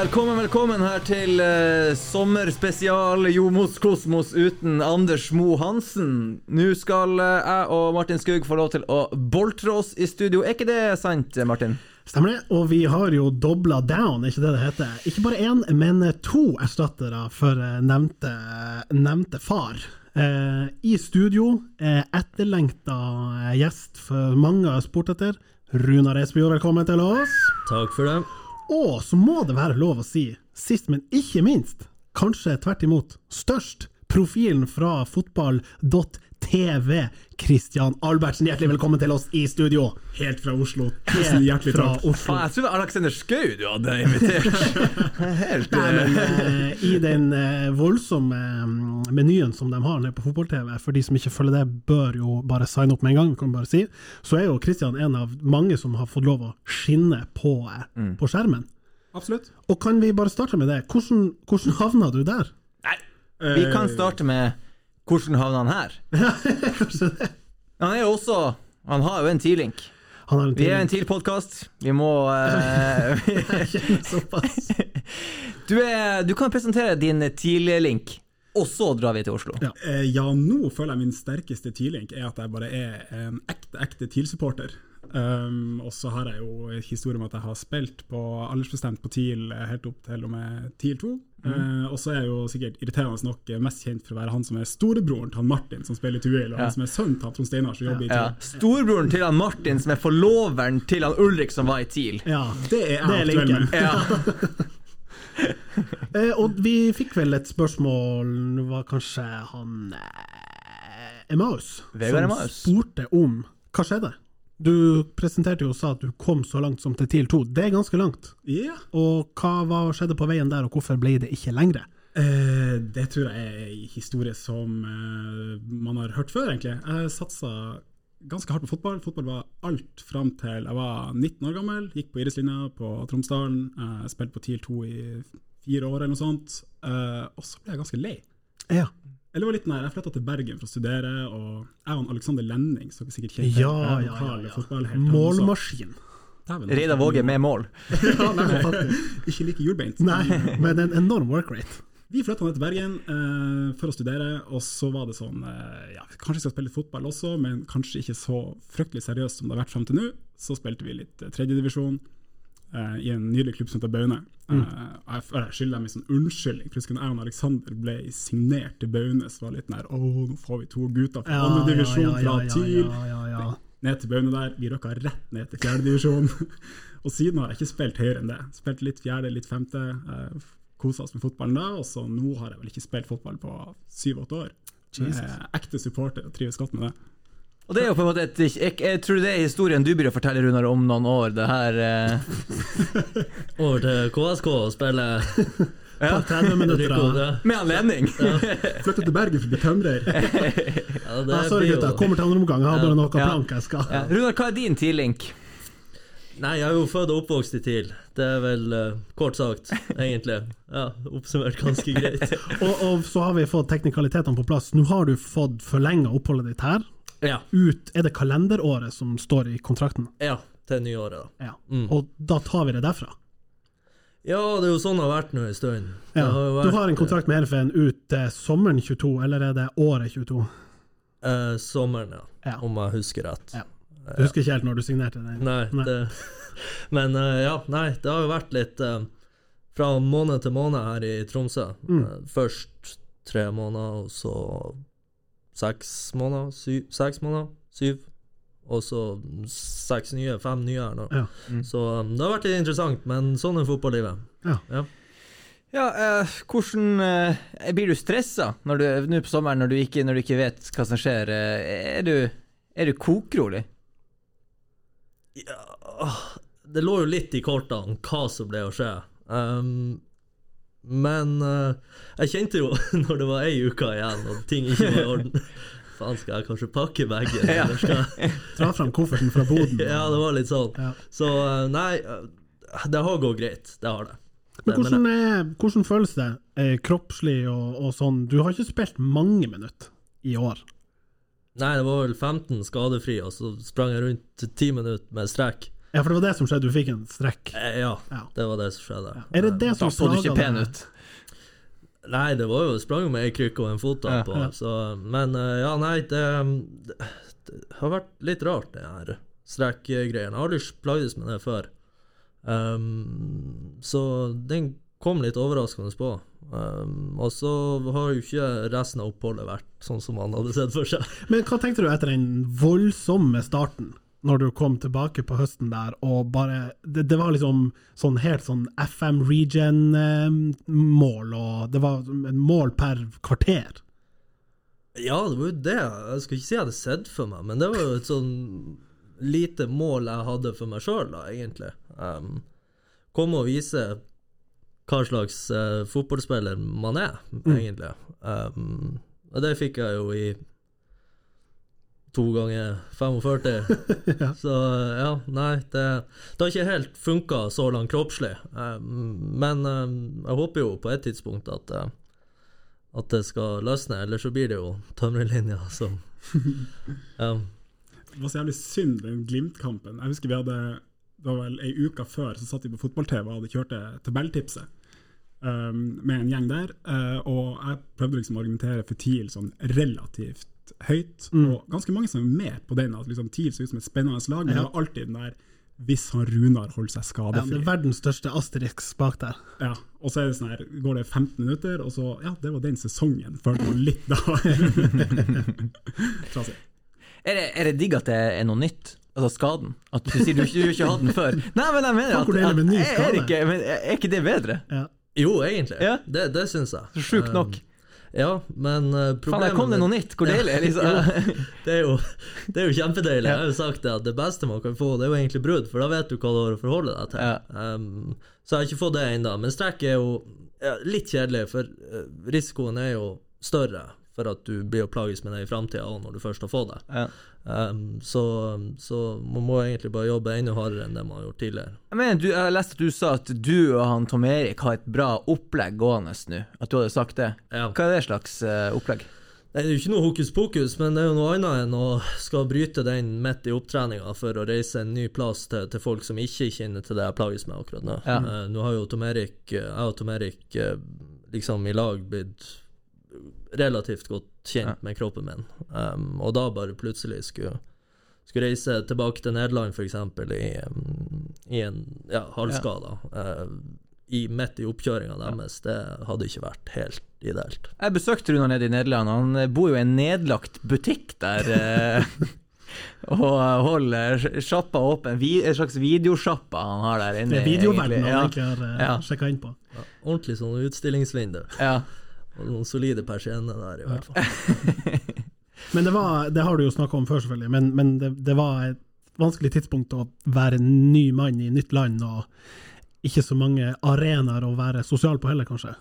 velkommen, velkommen her til eh, sommerspesial Jomos Kosmos uten Anders Mo Hansen. Nå skal eh, jeg og Martin Skug få lov til å boltre oss i studio. Er ikke det sant, Martin? Stemmer det. Og vi har jo dobla down, ikke det det heter? Ikke bare én, men to erstattere for eh, nevnte, nevnte far. Eh, I studio, eh, etterlengta eh, gjest for mange har spurt etter. Runar Espejord, velkommen til oss. Takk for det. Og så må det være lov å si, sist, men ikke minst, kanskje tvert imot, størst, profilen fra fotball.tv, Christian Albertsen. Hjertelig velkommen til oss i studio. Helt fra Oslo. Tusen hjertelig fra takk. Oslo. Faen, jeg trodde Alexander Schou du hadde invitert. Helt Nei, eh, men eh, I den eh, voldsomme eh, menyen som de har nede på fotball-TV, for de som ikke følger det, bør jo bare signe opp med en gang, kan bare si, så er jo Kristian en av mange som har fått lov å skinne på, eh, Mm. på skjermen. Absolutt. Og kan vi bare starte med det? Hvordan, hvordan havna du der? Nei, vi kan starte med hvordan havna han her? Han er jo også Han har jo en en Vi er en. TIL-podkast. Vi må uh, såpass. du, er, du kan presentere din TIL-link, og så drar vi til Oslo. Ja. Eh, Ja, nå føler jeg min sterkeste TIL-link er at jeg bare er en ekte, ekte TIL-supporter. Um, og så har jeg jo historie om at jeg har spilt på aldersbestemt på TIL helt opp til og med TIL 2. Eh, og så er jeg jo sikkert irriterende nok mest kjent for å være han som er storebroren til han Martin som spiller i Tuil, og Ja. han som er sønnen til han Trond Steinar som jobber i Ja. Storebroren til han Martin, som er forloveren til han Ulrik som var i TIL. Ja. Det er jeg er aktuell med. Ja. uh, og vi fikk vel et spørsmål, det var kanskje han eh, Emmaus, Vegard som Emmaus. spurte om hva skjedde. Du presenterte jo og sa at du kom så langt som til TIL 2. Det er ganske langt. Ja. Og hva var, skjedde på veien der, og hvorfor ble det ikke lengre? Eh, det tror jeg er en historie som eh, man har hørt før, egentlig. Jeg satsa ganske hardt på fotball. Fotball var alt fram til jeg var 19 år gammel. Gikk på Irislinja på Tromsdalen. Eh, spilte på TIL 2 i fire år eller noe sånt. Eh, og så ble jeg ganske lei. Ja. Eller var litt nær. Jeg flytta til Bergen for å studere, og jeg og Alexander Lenning, som sikkert kjenner Ja, ja, ja, ja. Målmaskin. Reidar Våge med mål. ja, nei, faktisk. Ikke like hjulbeint. Nei, men en enorm work rate. Vi flytta ned til Bergen eh, for å studere, og så var det sånn eh, ja, Kanskje vi skal spille litt fotball også, men kanskje ikke så fryktelig seriøst som det har vært frem til nå. Så spilte vi litt eh, tredjedivisjon eh, i en nydelig klubb som heter Baune. Eh, og jeg, skylder dem en sånn unnskyldning. Husker jeg og Alexander ble signert til Baune, så var litt nær Å, nå får vi to gutter fra Ja, andre divisjon ja, fra ja, TIL. ja, ja, ja. Ned til Baune der. Vi røkka rett ned til fjerdedivisjon. og siden har jeg ikke spilt høyere enn det. Spilt litt fjerde, litt femte. Uh, Kosa oss med fotballen da, og så nå har jeg vel ikke spilt fotball på syv-åtte år. Jesus. Eh, ekte supporter og trives godt med det. Og det er jo på en måte et, jeg, jeg tror det er historien du begynner å fortelle, Runar, om noen år. Det her eh, Over til KSK og spille ja, 30 minutter. Med anledning. Flytta til Bergen for å bli tømrer. ja, ah, sorry gutta, kommer til andre omgang. Jeg har bare noe Ja. plank jeg skal Ja. Runar, hva er din TIL-link? Nei, jeg er jo født og oppvokst i TIL. Det er vel uh, kort sagt, egentlig. Ja, Oppsummert ganske greit. og, og så har vi fått teknikalitetene på plass. Nå har du fått forlenga oppholdet ditt her. Ja, Ut Er det kalenderåret som står i kontrakten? ja til nyåret. Ja. Mm. Og da tar vi det derfra. Ja, det er jo sånn det har vært nå en stund. Ja. har jo Du har en kontrakt med Helfen ut til sommeren 22, eller er det året 22? eh, sommeren, ja. Ja. Om jeg husker rett. Ja. Du husker ikke helt når du signerte den? Nei, Nei. det Men eh, ja, nei, det har jo vært litt eh, fra måned til måned her i Tromsø. Mm. Eh, først tre måneder, og så seks måneder, syv, seks måneder, syv. Og så seks nye, fem nye her nå. Ja. Så um, det har vært litt interessant, men sånn er fotballivet. Ja. Ja. Ja, eh, hvordan eh, Blir du stressa nå på sommeren når du, ikke, når du ikke vet hva som skjer? Eh, er du, er du kokrolig? Ja, det lå jo litt i kortene hva som ble å skje. Um, men uh, jeg kjente jo når det var ei uke igjen og ting ikke var i orden Faen, skal jeg kanskje pakke bagen? Ja. Eller skal jeg Dra fram kofferten fra boden. Ja, det var litt sånn. Ja. Så uh, nei, eh, det har gått greit. Det har det. Men hvordan, er, hvordan føles det eh, kroppslig og, og sånn? Du har ikke spilt mange minutter i år. Nei, det var vel 15 skadefri, og så sprang jeg rundt 10 minutter med strekk. Ja, for det var det som skjedde, du fikk en strekk. Eh, Ja, Ja. det var det som skjedde. Er det det som Da så du ikke pen ut. Nei, det var jo sprang jo med ei krykke og en fot Ja. på, Ja. så Men eh, ja, nei, det, det, det har vært litt rart, det her strekkgreiene. Jeg har aldri plagdes med det før. Um, så den kom litt overraskende på. Um, og så har jo ikke resten av oppholdet vært sånn som man hadde sett for seg. Men hva tenkte du etter den voldsomme starten, når du kom tilbake på høsten der, og bare Det, det var liksom sånn helt sånn FM region-mål, og det var en mål per kvarter. Ja, det var jo det. Jeg skal ikke si jeg hadde sett for meg, men det var jo et sånn lite mål jeg hadde for meg sjøl, da, egentlig. Um, komme og vise hva slags uh, fotballspiller man er, egentlig. Um, og det fikk jeg jo i to ganger 45. Så ja, nei, det, det har ikke helt funka så langt kroppslig. Um, men um, jeg håper jo på et tidspunkt at eh, at det skal løsne, eller så blir det jo tømmerlinja som ja. Det var så jævlig synd, den Glimt-kampen. Jeg husker vi hadde Det var vel ei uke før så satt vi på fotball-TV og hadde kjørt det tabelltipset um, med en gjeng der. uh, og jeg prøvde liksom å argumentere for TIL sånn relativt høyt. Og ganske mange som er med på den, at liksom TIL ser ut som et spennende lag, men det er var alltid den der hvis han Runar holder seg skadefri. Ja, det er verdens største Asterix bak der. Ja, og så er det sånn her, går det 15 minutter, og så Ja, det var den sesongen. Følte man litt da. Trasig. Er det, er det digg at det er noe nytt? Altså skaden? At du sier du, ikke- du har hatt den før? Nei, men jeg mener at, at er, er, ikke, men er ikke det bedre? Ja. Jo, egentlig. Ja. Det, det syns jeg. Sjukt nok. Um, ja, men problemet Faen, problemet der kom det noe nytt. Hvor deilig. Liksom. det, er jo, det er jo kjempedeilig. Jeg har jo sagt det at det beste man kan få, det er jo egentlig brudd, for da vet du hva du har å forholde deg til. Ja. Um, så jeg har ikke fått det ennå. Men strekk er jo litt kjedelig, for uh, risikoen er jo større for at du blir å plages med det i framtida òg, når du først har fått det. Ja. Um, så, så man må egentlig bare jobbe enda hardere enn det man har gjort tidligere. Jeg mener, du, jeg leste at du sa at du og han Tom Erik har et bra opplegg gående nå. At du hadde sagt det. Ja. Hva er det slags uh, opplegg? Det er jo ikke noe hokus pokus, men det er jo noe annet enn å skal bryte den midt i opptreninga for å reise en ny plass til, til folk som ikke kjenner til det jeg plages med akkurat nå. Ja. Uh, nå har jo Tom Erik, eh, jeg og Tom Erik uh, liksom i lag blitt relativt godt kjent med kroppen min, um, og da bare plutselig skulle skulle reise tilbake til Nederland f.eks. I, um, i en ja, halvskala, eh, i, midt i oppkjøringa deres. Det hadde ikke vært helt ideelt. Jeg besøkte Runar nede i Nederland. Han eh, bor jo i en nedlagt butikk der. eh, og holder sjappa åpen. En slags videosjappa han har der inne. Det er videoverdenen han egentlig. har uh, Ja. sjekka inn på. Ja, ordentlig sånn utstillingsvindu. Ja. Noen solide persienner der, i hvert fall. Men det, var, det har du jo snakka om før, selvfølgelig, men, men det, det var et vanskelig tidspunkt å være ny mann i nytt land, og ikke så mange arenaer å være sosial på heller, kanskje.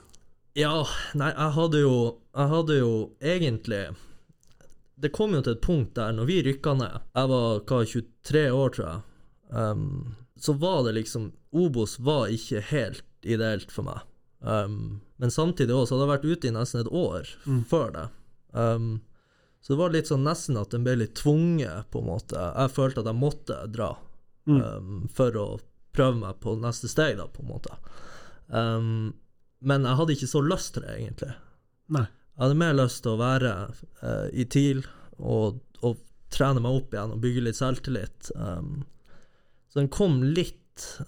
Ja, nei, jeg hadde jo Jeg hadde jo egentlig Det kom jo til et punkt der når vi rykka ned Jeg var hva, 23 år, tror jeg. Um, så var det liksom Obos var ikke helt ideelt for meg. Um, men samtidig også, så hadde jeg vært ute i nesten et år før det. Um, så det var litt sånn nesten at den ble litt tvunget, på en måte. Jeg følte at jeg måtte dra um, for å prøve meg på neste steg, da, på en måte. Um, men jeg hadde ikke så lyst til det, egentlig. Nei. Jeg hadde mer lyst til å være uh, i TIL og, og trene meg opp igjen og bygge litt selvtillit. Um, så den kom litt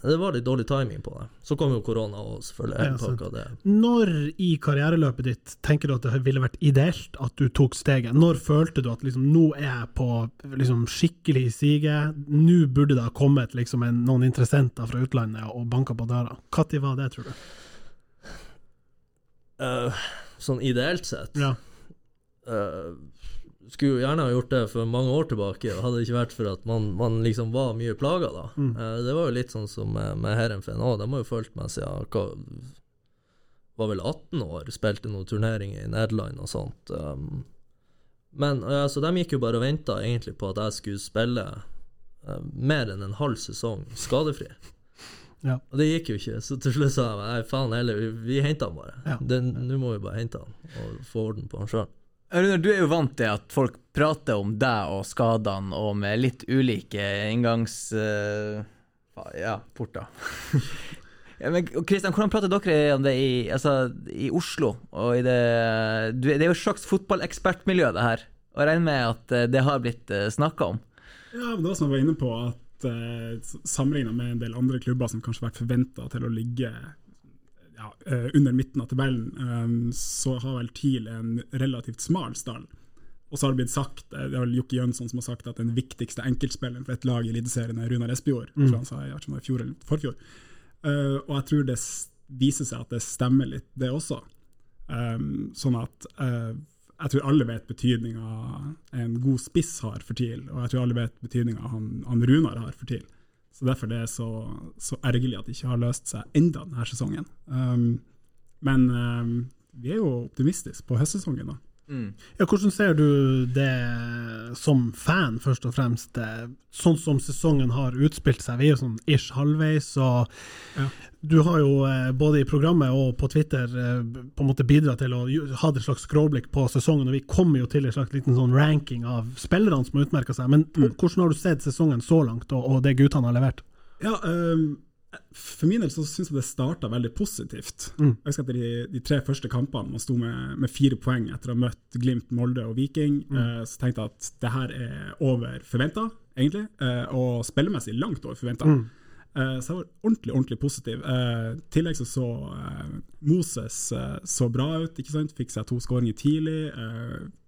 Det var litt dårlig timing på det. Så kom jo korona og selvfølgelig Ja, det. Når i karriereløpet ditt tenker du at det ville vært ideelt at du tok steget? Når følte du at liksom, nå er jeg på liksom, skikkelig siget, nå burde det ha kommet liksom, en, noen interessenter fra utlandet og banka på døra? Når var det, tror du? Uh, sånn ideelt sett Ja. eh, Skulle jo gjerne ha gjort det for mange år tilbake, hadde det ikke vært for at man, man liksom var mye plaga da. Eh, det var jo litt sånn som med, med Herrenfen òg, de har jo fulgt meg siden hva, var vel 18 år, spilte noen turneringer i Nederland og sånt. Um, men eh, altså, de gikk jo bare og venta egentlig på at jeg skulle spille eh, mer enn en halv sesong skadefri. Ja. Og det gikk jo ikke, så til slutt sa jeg faen heller, vi, vi henter han bare. Ja. Nå må vi bare hente han og få orden på han sjøl. Runar, du er jo vant til at folk prater om deg og skadene, og med litt ulike inngangs... Uh, Ja, porter. Ja, men Kristian, hvordan prater dere om det i, altså, i Oslo? Og i det, det er jo et slags fotballekspertmiljø, det her. Og jeg regner med at eh, det har blitt snakka om? Ja, men det var som jeg var inne på, at sammenligna med en del andre klubber som kanskje har vært forventa til å ligge ja, uh, under midten av tabellen, um, så har vel TIL en relativt smal stall. Og så har det blitt sagt, det er vel Jokke Jønsson som har sagt at den viktigste enkeltspilleren for et lag i Eliteserien er Runar Espejord. Mm. Han sa i fjor eller forfjor. Uh, og jeg tror det viser seg at det stemmer litt, det også. Um, sånn at uh, jeg tror alle vet betydninga en god spiss har for TIL, og jeg tror alle vet betydninga han, han, Runar har for TIL. Så Derfor det er så, så ergerlig at det ikke har løst seg enda denne sesongen. Um, men um, vi er jo optimistiske på høstsesongen. da. Mm. Ja, hvordan ser du det som fan, først og fremst? Sånn som sesongen har utspilt seg. Vi er jo sånn ish halvveis. og ja. Du har jo eh, både i programmet og på Twitter eh, på en måte bidratt til å ha et slags skråblikk på sesongen. og Vi kommer jo til en slags liten sånn ranking av spillerne som har utmerka seg. Men mm. hvordan har du sett sesongen så langt, og, og det guttene har levert? Ja, um for min del så syns jeg det starta veldig positivt. Mm. Jeg husker etter de, de, tre første kampene, man sto med, med, fire poeng etter å ha møtt Glimt, Molde og Viking, mm. eh, så tenkte jeg at det her er over forventa, egentlig. Eh, og spillemessig langt over forventa. Mm. Eh, så jeg var ordentlig ordentlig positiv. I eh, tillegg så så eh, Moses eh, så bra ut, ikke sant? fikk seg to skåringer tidlig.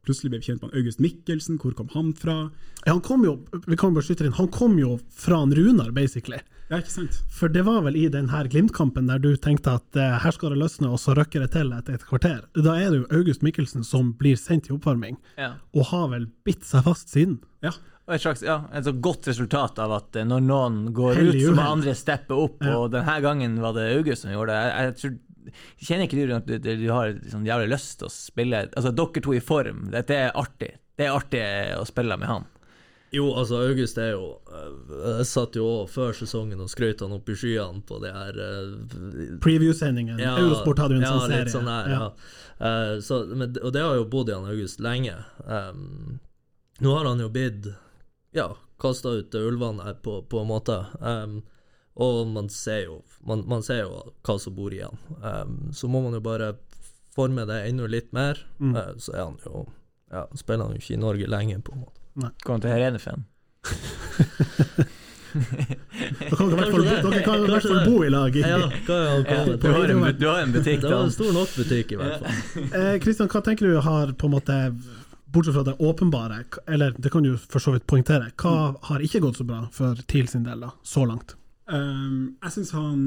Plutselig ble vi kjent med August Mikkelsen, hvor kom han fra? Ja, han kom jo vi kan bare inn, han kom jo fra en Runar, basically. Ja, ikke sant? For det var vel i denne Glimt-kampen der du tenkte at uh, her skal det løsne, og så røkker det til etter et kvarter. Da er det jo August Mikkelsen som blir sendt i oppvarming, ja. og har vel bitt seg fast siden. Ja. Og et slags, ja, et så godt resultat av at eh, når noen går Hellig ut, så må andre steppe opp, ja. og denne gangen var det August som gjorde det. Jeg, jeg tror Kjenner ikke du at du, du har sånn jævlig lyst til å spille Altså, dere to i form, dette er artig. Det er artig å spille med han. Jo, altså, August er jo eh, Jeg satt jo òg før sesongen og skrøt han opp i skyene på det her uh, Preview-sendingen. Ja, Eurosport hadde jo en ja, sånn serie. Sånn her, ja. Uh, så, men, og det har jo bodd i han August lenge. Um, nå har han jo blitt ja, kasta ut til ulvene på, på en måte. Um, og man ser jo man, man, ser jo hva som bor i han. Um, så må man jo bare forme det ennå litt mer. Mm. Uh, så er han jo ja, spiller han jo ikke i Norge lenger, på en måte. Nei. Kommer til Herenefan. Dere kan i hvert fall bo i lag. Ja, ja, du, har en, du har en butikk, da. Det var en stor nok butikk, i hvert fall. Kristian, eh, hva tenker du har på en måte Bortsett fra det åpenbare, eller det kan du for så vidt poengtere, hva har ikke gått så bra for TIL sin del, da, så langt? Um, jeg syns han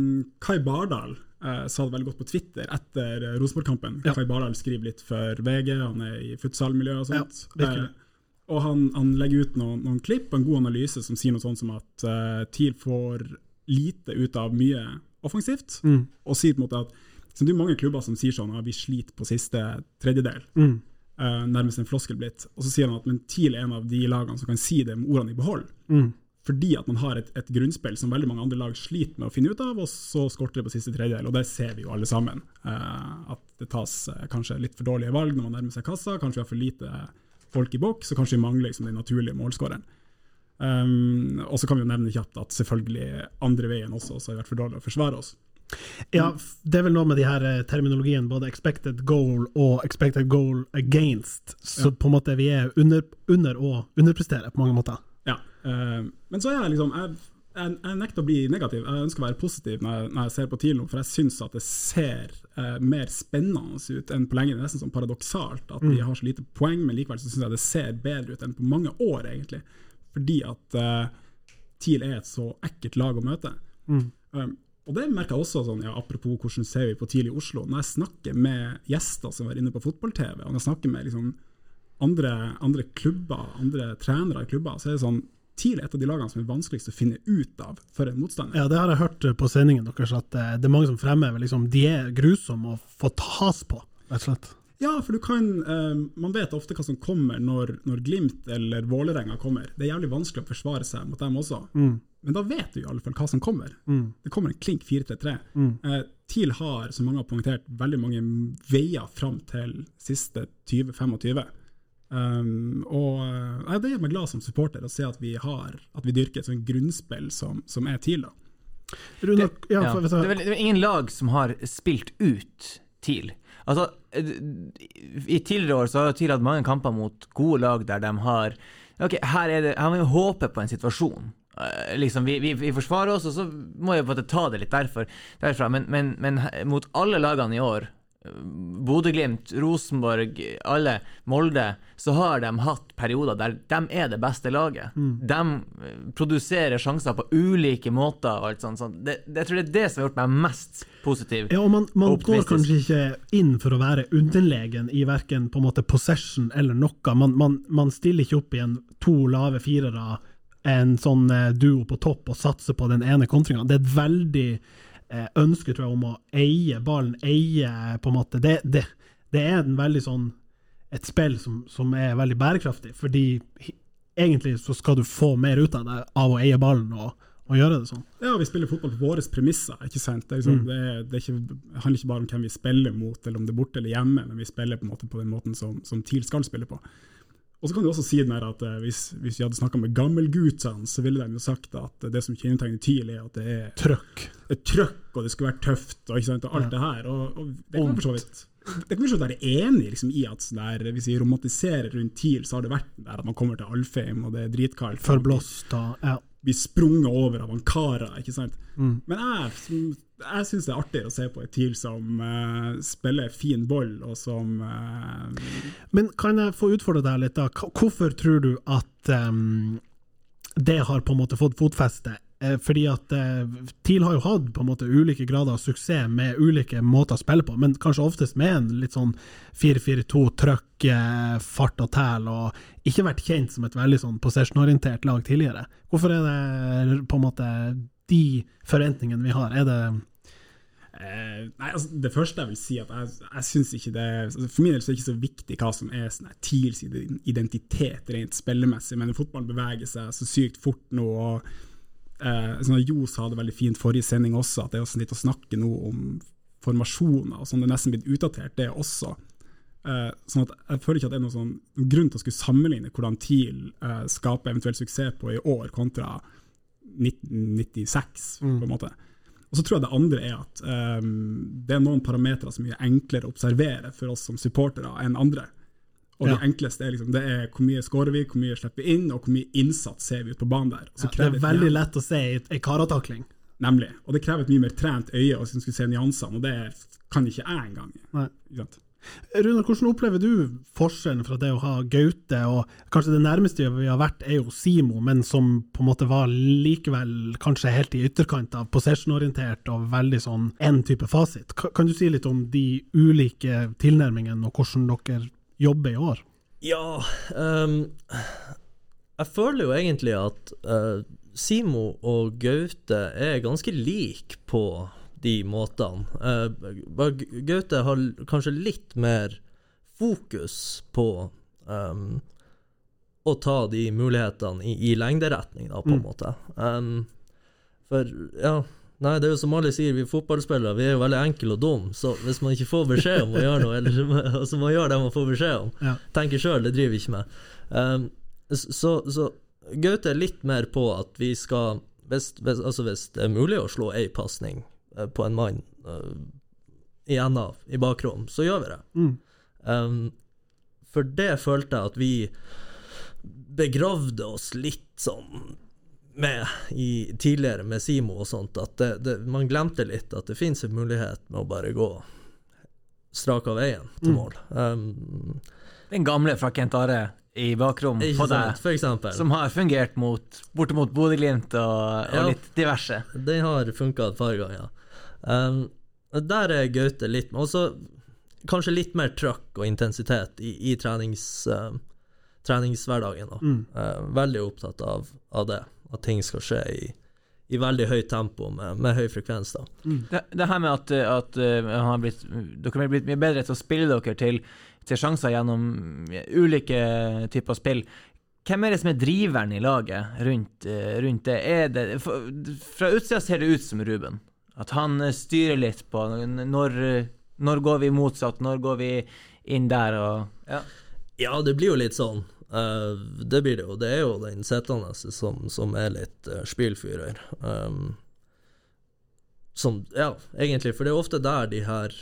Kai Bardal uh, sa det veldig godt på Twitter etter Rosenborg-kampen. Ja. Kai Bardal skriver litt for VG, han er i futsalmiljøet og sånt. Ja, og han, han, legger ut noen, noen, klipp og en god analyse som sier noe sånt som at uh, TIL får lite ut av mye offensivt, mm. og sier på en måte at Det er mange klubber som sier sånn at vi sliter på siste tredjedel. Mm. Uh, nærmest en floskel blitt. Og så sier han at men TIL er en av de lagene som kan si det med ordene i behold. Mm. Fordi at man har et, et, grunnspill som veldig mange andre lag sliter med å finne ut av, og så skorter det på siste tredjedel. Og det ser vi jo alle sammen. Eh, at det tas eh, kanskje litt for dårlige valg når man nærmer seg kassa. Kanskje vi har for lite folk i boks, og kanskje vi mangler liksom, den naturlige målskåreren. Um, og så kan vi jo nevne kjapt at selvfølgelig andre veien også, så har vi vært for dårlige å forsvare oss. Ja, det er vel noe med de her eh, terminologien, både expected goal og expected goal against. Så ja. på en måte vi er under, under og underpresterer på mange måter. Uh, men så er jeg liksom jeg, jeg, jeg, nekter å bli negativ. Jeg ønsker å være positiv når jeg, når jeg ser på TIL nå, for jeg syns at det ser uh, mer spennende ut enn på lenge. Det er nesten sånn paradoksalt at vi de har så lite poeng, men likevel så syns jeg det ser bedre ut enn på mange år, egentlig. Fordi at uh, TIL er et så ekkelt lag å møte. Mm. Um, og det merker jeg også, sånn, ja, apropos hvordan ser vi på TIL i Oslo. Når jeg snakker med gjester som er inne på fotball-TV, og når jeg snakker med liksom, andre, andre klubber, andre trenere i klubber, så er det sånn TIL er et av de lagene som er vanskeligst å finne ut av for en motstander. Ja, Det har jeg hørt på sendingen deres, at eh, det er mange som fremhever liksom, de er grusomme å få tas på, rett og slett. Ja, for du kan um, Man vet ofte hva som kommer når, når Glimt eller Vålerenga kommer. Det er jævlig vanskelig å forsvare seg mot dem også. Mm. Men da vet du i alle fall hva som kommer. Mm. Det kommer en klink 4-3-3. Mm. Uh, TIL har, som mange har poengtert, veldig mange veier fram til siste 20-25. Um, og uh, Det gjør meg glad som supporter å se at vi har At vi dyrker et sånt grunnspill som, som er TIL. Runar, ja, Ja. Det, er vel, det er ingen lag som har spilt ut TIL. Altså, eh, I tidligere år så har TIL hatt mange kamper mot gode lag der de har Ok, her er det, her må vi håpe på en situasjon. Eh, liksom, vi, vi, vi forsvarer oss, og så må vi på en måte ta det litt derfor, derfra. Men, men, men mot alle lagene i år, eh, Bodø-Glimt, Rosenborg, alle, Molde, så har de hatt perioder der de er det beste laget. De eh, produserer sjanser på ulike måter og alt sånt. sånt. Det, det, jeg tror det er det som har gjort meg mest positiv. Ja, og man, man går kanskje ikke inn for å være underlegen i verken på en måte possession eller noe. Man, man, man stiller ikke opp i en to lave firere, en sånn eh, duo på topp, og satser på den ene kontringa. Det er et veldig eh, ønske, tror jeg, om å eie ballen, eie på en måte Det, det, det er en veldig sånn et spill som, som er veldig bærekraftig, fordi egentlig så skal du få mer ut av det av å eie ballen og, og gjøre det sånn. Ja, vi spiller fotball på våre premisser. ikke sant? Det, liksom, det, er, det, er ikke, det handler ikke bare om hvem vi spiller mot, eller om det er borte eller hjemme, men vi spiller på, måte på den måten som, som TIL skal spille på. Og så kan du også si den her at eh, hvis, hvis vi hadde snakka med gammelgutsene, så ville de jo sagt at det som kjennetegner TIL, er at det er Trøkk. et trøkk, og det skulle være tøft, og, ikke sant, og alt det her. Og, og det kan vi for så vidt det kan vi være enig liksom, i at sånn der, hvis vi romantiserer rundt TIL, så har det vært der at man kommer til Alfheim, og det er dritkaldt. Forblåst da. ja. blir sprunget over av Ankara, ikke sant. Mm. Men jeg, som- jeg syns det er artig å se på et TIL som uh, spiller fin boll, og som uh, Men kan jeg få utfordre deg litt, da? Hvorfor tror du at um, det har på en måte fått fotfeste? Eh, Fordi at eh, TIL har jo hatt på en måte ulike grader av suksess med ulike måter å spille på, men kanskje oftest med en litt sånn 4-4-2, trøkk, eh, fart og tæl, og ikke vært kjent som et veldig sånn possession-orientert lag tidligere. Hvorfor er det på en måte de forventningene vi har? Er det Eh, nei, altså Det første jeg vil si, at jeg, jeg synes ikke det altså For min del er det ikke så viktig hva som er sånn TILs identitet rent spillemessig, men fotballen beveger seg så sykt fort nå. og eh, sånn Johs hadde veldig fint forrige sending også, at det er også litt å snakke nå om formasjoner og sånn. Det er nesten blitt utdatert, det også. Eh, sånn at Jeg føler ikke at det er noen sånn, grunn til å skulle sammenligne hvordan TIL eh, skaper eventuell suksess på i år, kontra 1996, på en måte. Og så tror jeg det andre er at um, det er noen parametere som er mye enklere å observere for oss som supportere enn andre. Og Ja. det enkleste er liksom, det er hvor mye skårer vi, hvor mye slipper vi inn, og hvor mye innsats ser vi ut på banen der. Så Det er veldig lett å se i ei karatakling. Nemlig. Og det krever et mye mer trent øye som skulle se nyansene, og det kan ikke jeg engang. Runar, hvordan opplever du forskjellen fra det å ha Gaute, og kanskje det nærmeste vi har vært er jo Simo, men som på en måte var likevel kanskje helt i ytterkant av possession-orientert og veldig sånn én type fasit. Kan du si litt om de ulike tilnærmingene og hvordan dere jobber i år? Ja um, Jeg føler jo egentlig at uh, Simo og Gaute er ganske like på de måtene. Uh, Gaute har kanskje litt mer fokus på um, å ta de mulighetene i, i lengderetning, da, på en måte. Um, for ja Nei, det er jo som alle sier, vi fotballspillere vi er jo veldig enkle og dumme, så hvis man ikke får beskjed om å gjøre noe, eller så altså man gjør det man får beskjed om, Ja. tenker sjøl, det driver vi ikke med. Um, så, så Gaute er litt mer på at vi skal Hvis, hvis, altså hvis det er mulig å slå ei pasning på en mann uh, i av i bakrom, så gjør vi det. Mm. Um, for det følte jeg at vi begravde oss litt sånn med i, tidligere med Simo og sånt, at det, det, man glemte litt at det fins en mulighet med å bare gå strak av veien til mål. Um, Den gamle fra Kent Are i bakrom på deg, som har fungert mot, bortimot Bodø-Glimt og, og Ja. litt diverse. Den har funka et par ganger. Um, der er Gaute litt Og så kanskje litt mer trøkk og intensitet i, i trenings, um, treningshverdagen. Mm. Uh, veldig opptatt av, av det, at ting skal skje i, i veldig høyt tempo med, med høy frekvens. da. Det, det her med at, at uh, han har blitt, dere har blitt mye bedre til å spille dere til, til sjanser gjennom ulike typer spill. Hvem er det som er driveren i laget rundt, uh, rundt det? Er det for, fra utsida ser det ut som Ruben. At han uh, styrer litt på når, uh, når går vi motsatt, når går vi inn der og ja. Ja, det blir jo litt sånn. Uh, det blir det jo. Det er jo den sittende som, som er litt uh, spillfyrer. Um, som Ja, egentlig, for det er ofte der de her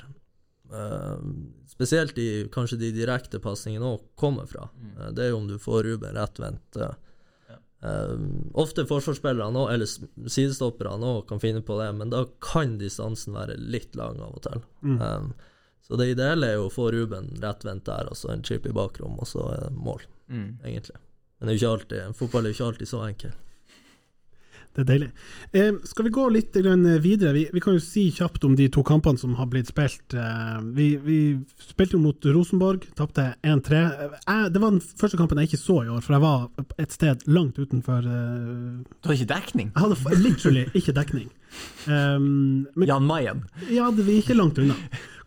uh, Spesielt de, kanskje de direkte pasningene òg kommer fra. Eh, det er jo om du får Ruben rettvendt. eh, eh, ofte forsvarsspillerne òg, eller sidestopperne òg, kan finne på det, men da kan distansen være litt lang av og til. Eh, så det ideelle er jo å få Ruben rettvendt der, og så en chip i bakrom, og så er det mål, Mm. egentlig. Men det er jo ikke alltid, fotball er jo ikke alltid så enkel. Det er deilig. Eh, skal vi gå litt videre? Vi, vi kan jo si kjapt om de to kampene som har blitt spilt. Eh, vi, vi spilte jo mot Rosenborg, tapte 1-3. Eh, Det var den første kampen jeg ikke så i år, for jeg var et sted langt utenfor eh, Du har ikke dekning? Jeg hadde literally ikke dekning. Um, men Jan Mayen. ja, det var ikke langt unna.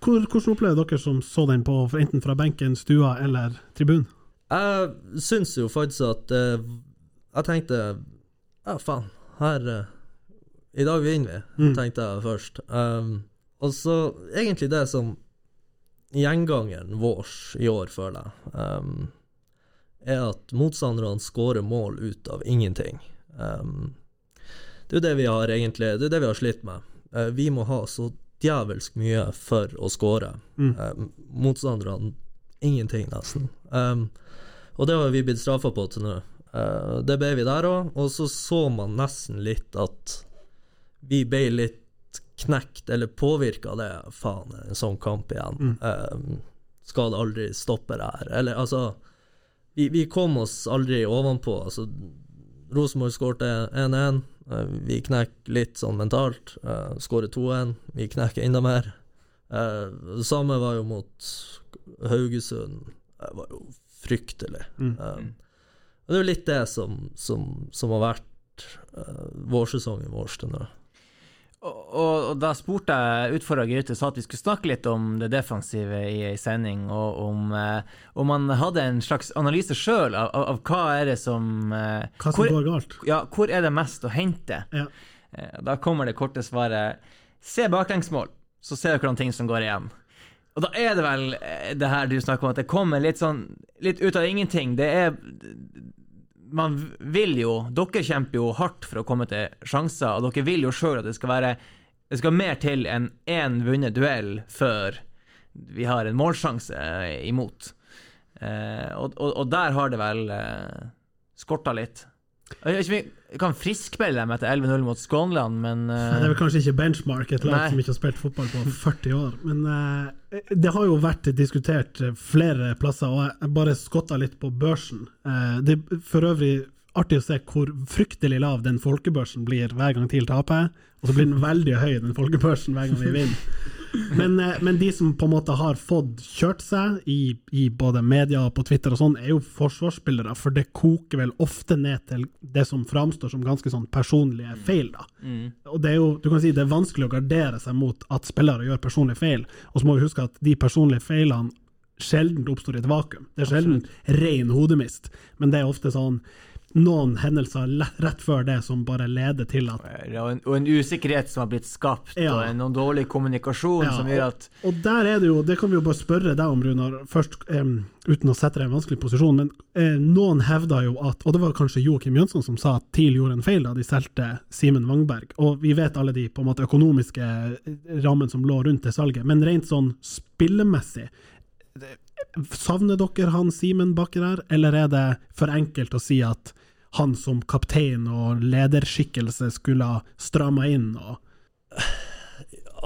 Hvor, hvordan opplevde dere som så den på enten fra benken, stua eller tribunen? Jeg syns jo faktisk at eh, Jeg tenkte Ja, faen, her eh, I dag vinner vi, Mm. tenkte jeg først. Um, og så egentlig det som gjengangeren vår i år, føler jeg, um, er at motstanderne skårer mål ut av ingenting. Um, det er jo det vi har egentlig Det er det vi har slitt med. Uh, vi må ha så djevelsk mye for å skåre. Mm. Um, motstanderne ingenting, nesten. Um, og det har vi blitt straffa på til nå. Eh, det ble vi der òg, og så så man nesten litt at vi ble litt knekt, eller påvirka av det. Faen, en sånn kamp igjen. Um, skal det aldri stoppe det her? Eller altså vi, vi kom oss aldri ovenpå. Altså, Rosenborg skårte 1-1. Uh, Vi knekker litt sånn mentalt. Uh, Skårer 2-1. Vi knekker enda mer. Eh, det samme var jo mot Haugesund. Det var jo fryktelig. Mm. Og det er jo litt det som, som, som har vært uh, vårsesongen vår til nå. Og, og, og da spurte jeg utfordra Gaute sa at vi skulle snakke litt om det defensive i ei sending, og om, eh, om man hadde en slags analyse sjøl av, av, av hva er det som eh, Hva som hvor, går galt? ja, hvor er det mest å hente? Ja. Eh, Da kommer det korte svaret Se baklengsmål, så ser dere noen ting som går igjen. Og da er det vel eh, det her du snakker om, at det kommer litt sånn litt ut av ingenting. Det er Man vil jo Dere kjemper jo hardt for å komme til sjanser, og dere vil jo sjøl at det skal være Det skal mer til enn én vunnet duell før vi har en målsjanse eh, imot. Eh, og, og, og der har det vel eh, skorta litt. Jeg kan friskmelde dem etter 11-0 mot Skånland, men eh, Det er vel kanskje ikke benchmark, et lag som ikke har spilt fotball på 40 år. Men uh, det har jo vært diskutert flere plasser, og jeg bare skotta litt på børsen. Uh, det er for øvrig artig å se hvor fryktelig lav den folkebørsen blir hver gang TIL taper, og så blir den veldig høy, den folkebørsen, hver gang vi vinner. Men, eh, men de som på en måte har fått kjørt seg i, i både media og på Twitter og sånn, er jo forsvarsspillere, for det koker vel ofte ned til det som framstår som ganske sånn personlige feil, da. Og det er jo, du kan si det er vanskelig å gardere seg mot at spillere gjør personlige feil, og så må vi huske at de personlige feilene sjelden oppstår i et vakuum. Det er sjelden ren hodemist, men det er ofte sånn noen hendelser rett før det som bare leder til at og en, og en usikkerhet som har blitt skapt, Ja. og en, noen dårlig kommunikasjon Ja, som gjør at Og der er det jo, det kan vi jo bare spørre deg om, Runar, først, um, uten å sette deg i en vanskelig posisjon, men uh, noen hevda jo at, og det var kanskje Joakim Jønsson som sa at TIL gjorde en feil da de solgte Simen Wangberg, og vi vet alle de på en måte økonomiske rammen rammene som lå rundt det salget, men rent sånn spillemessig, savner dere han Simen Bakker her, eller er det for enkelt å si at han som kaptein og lederskikkelse skulle ha stramma inn og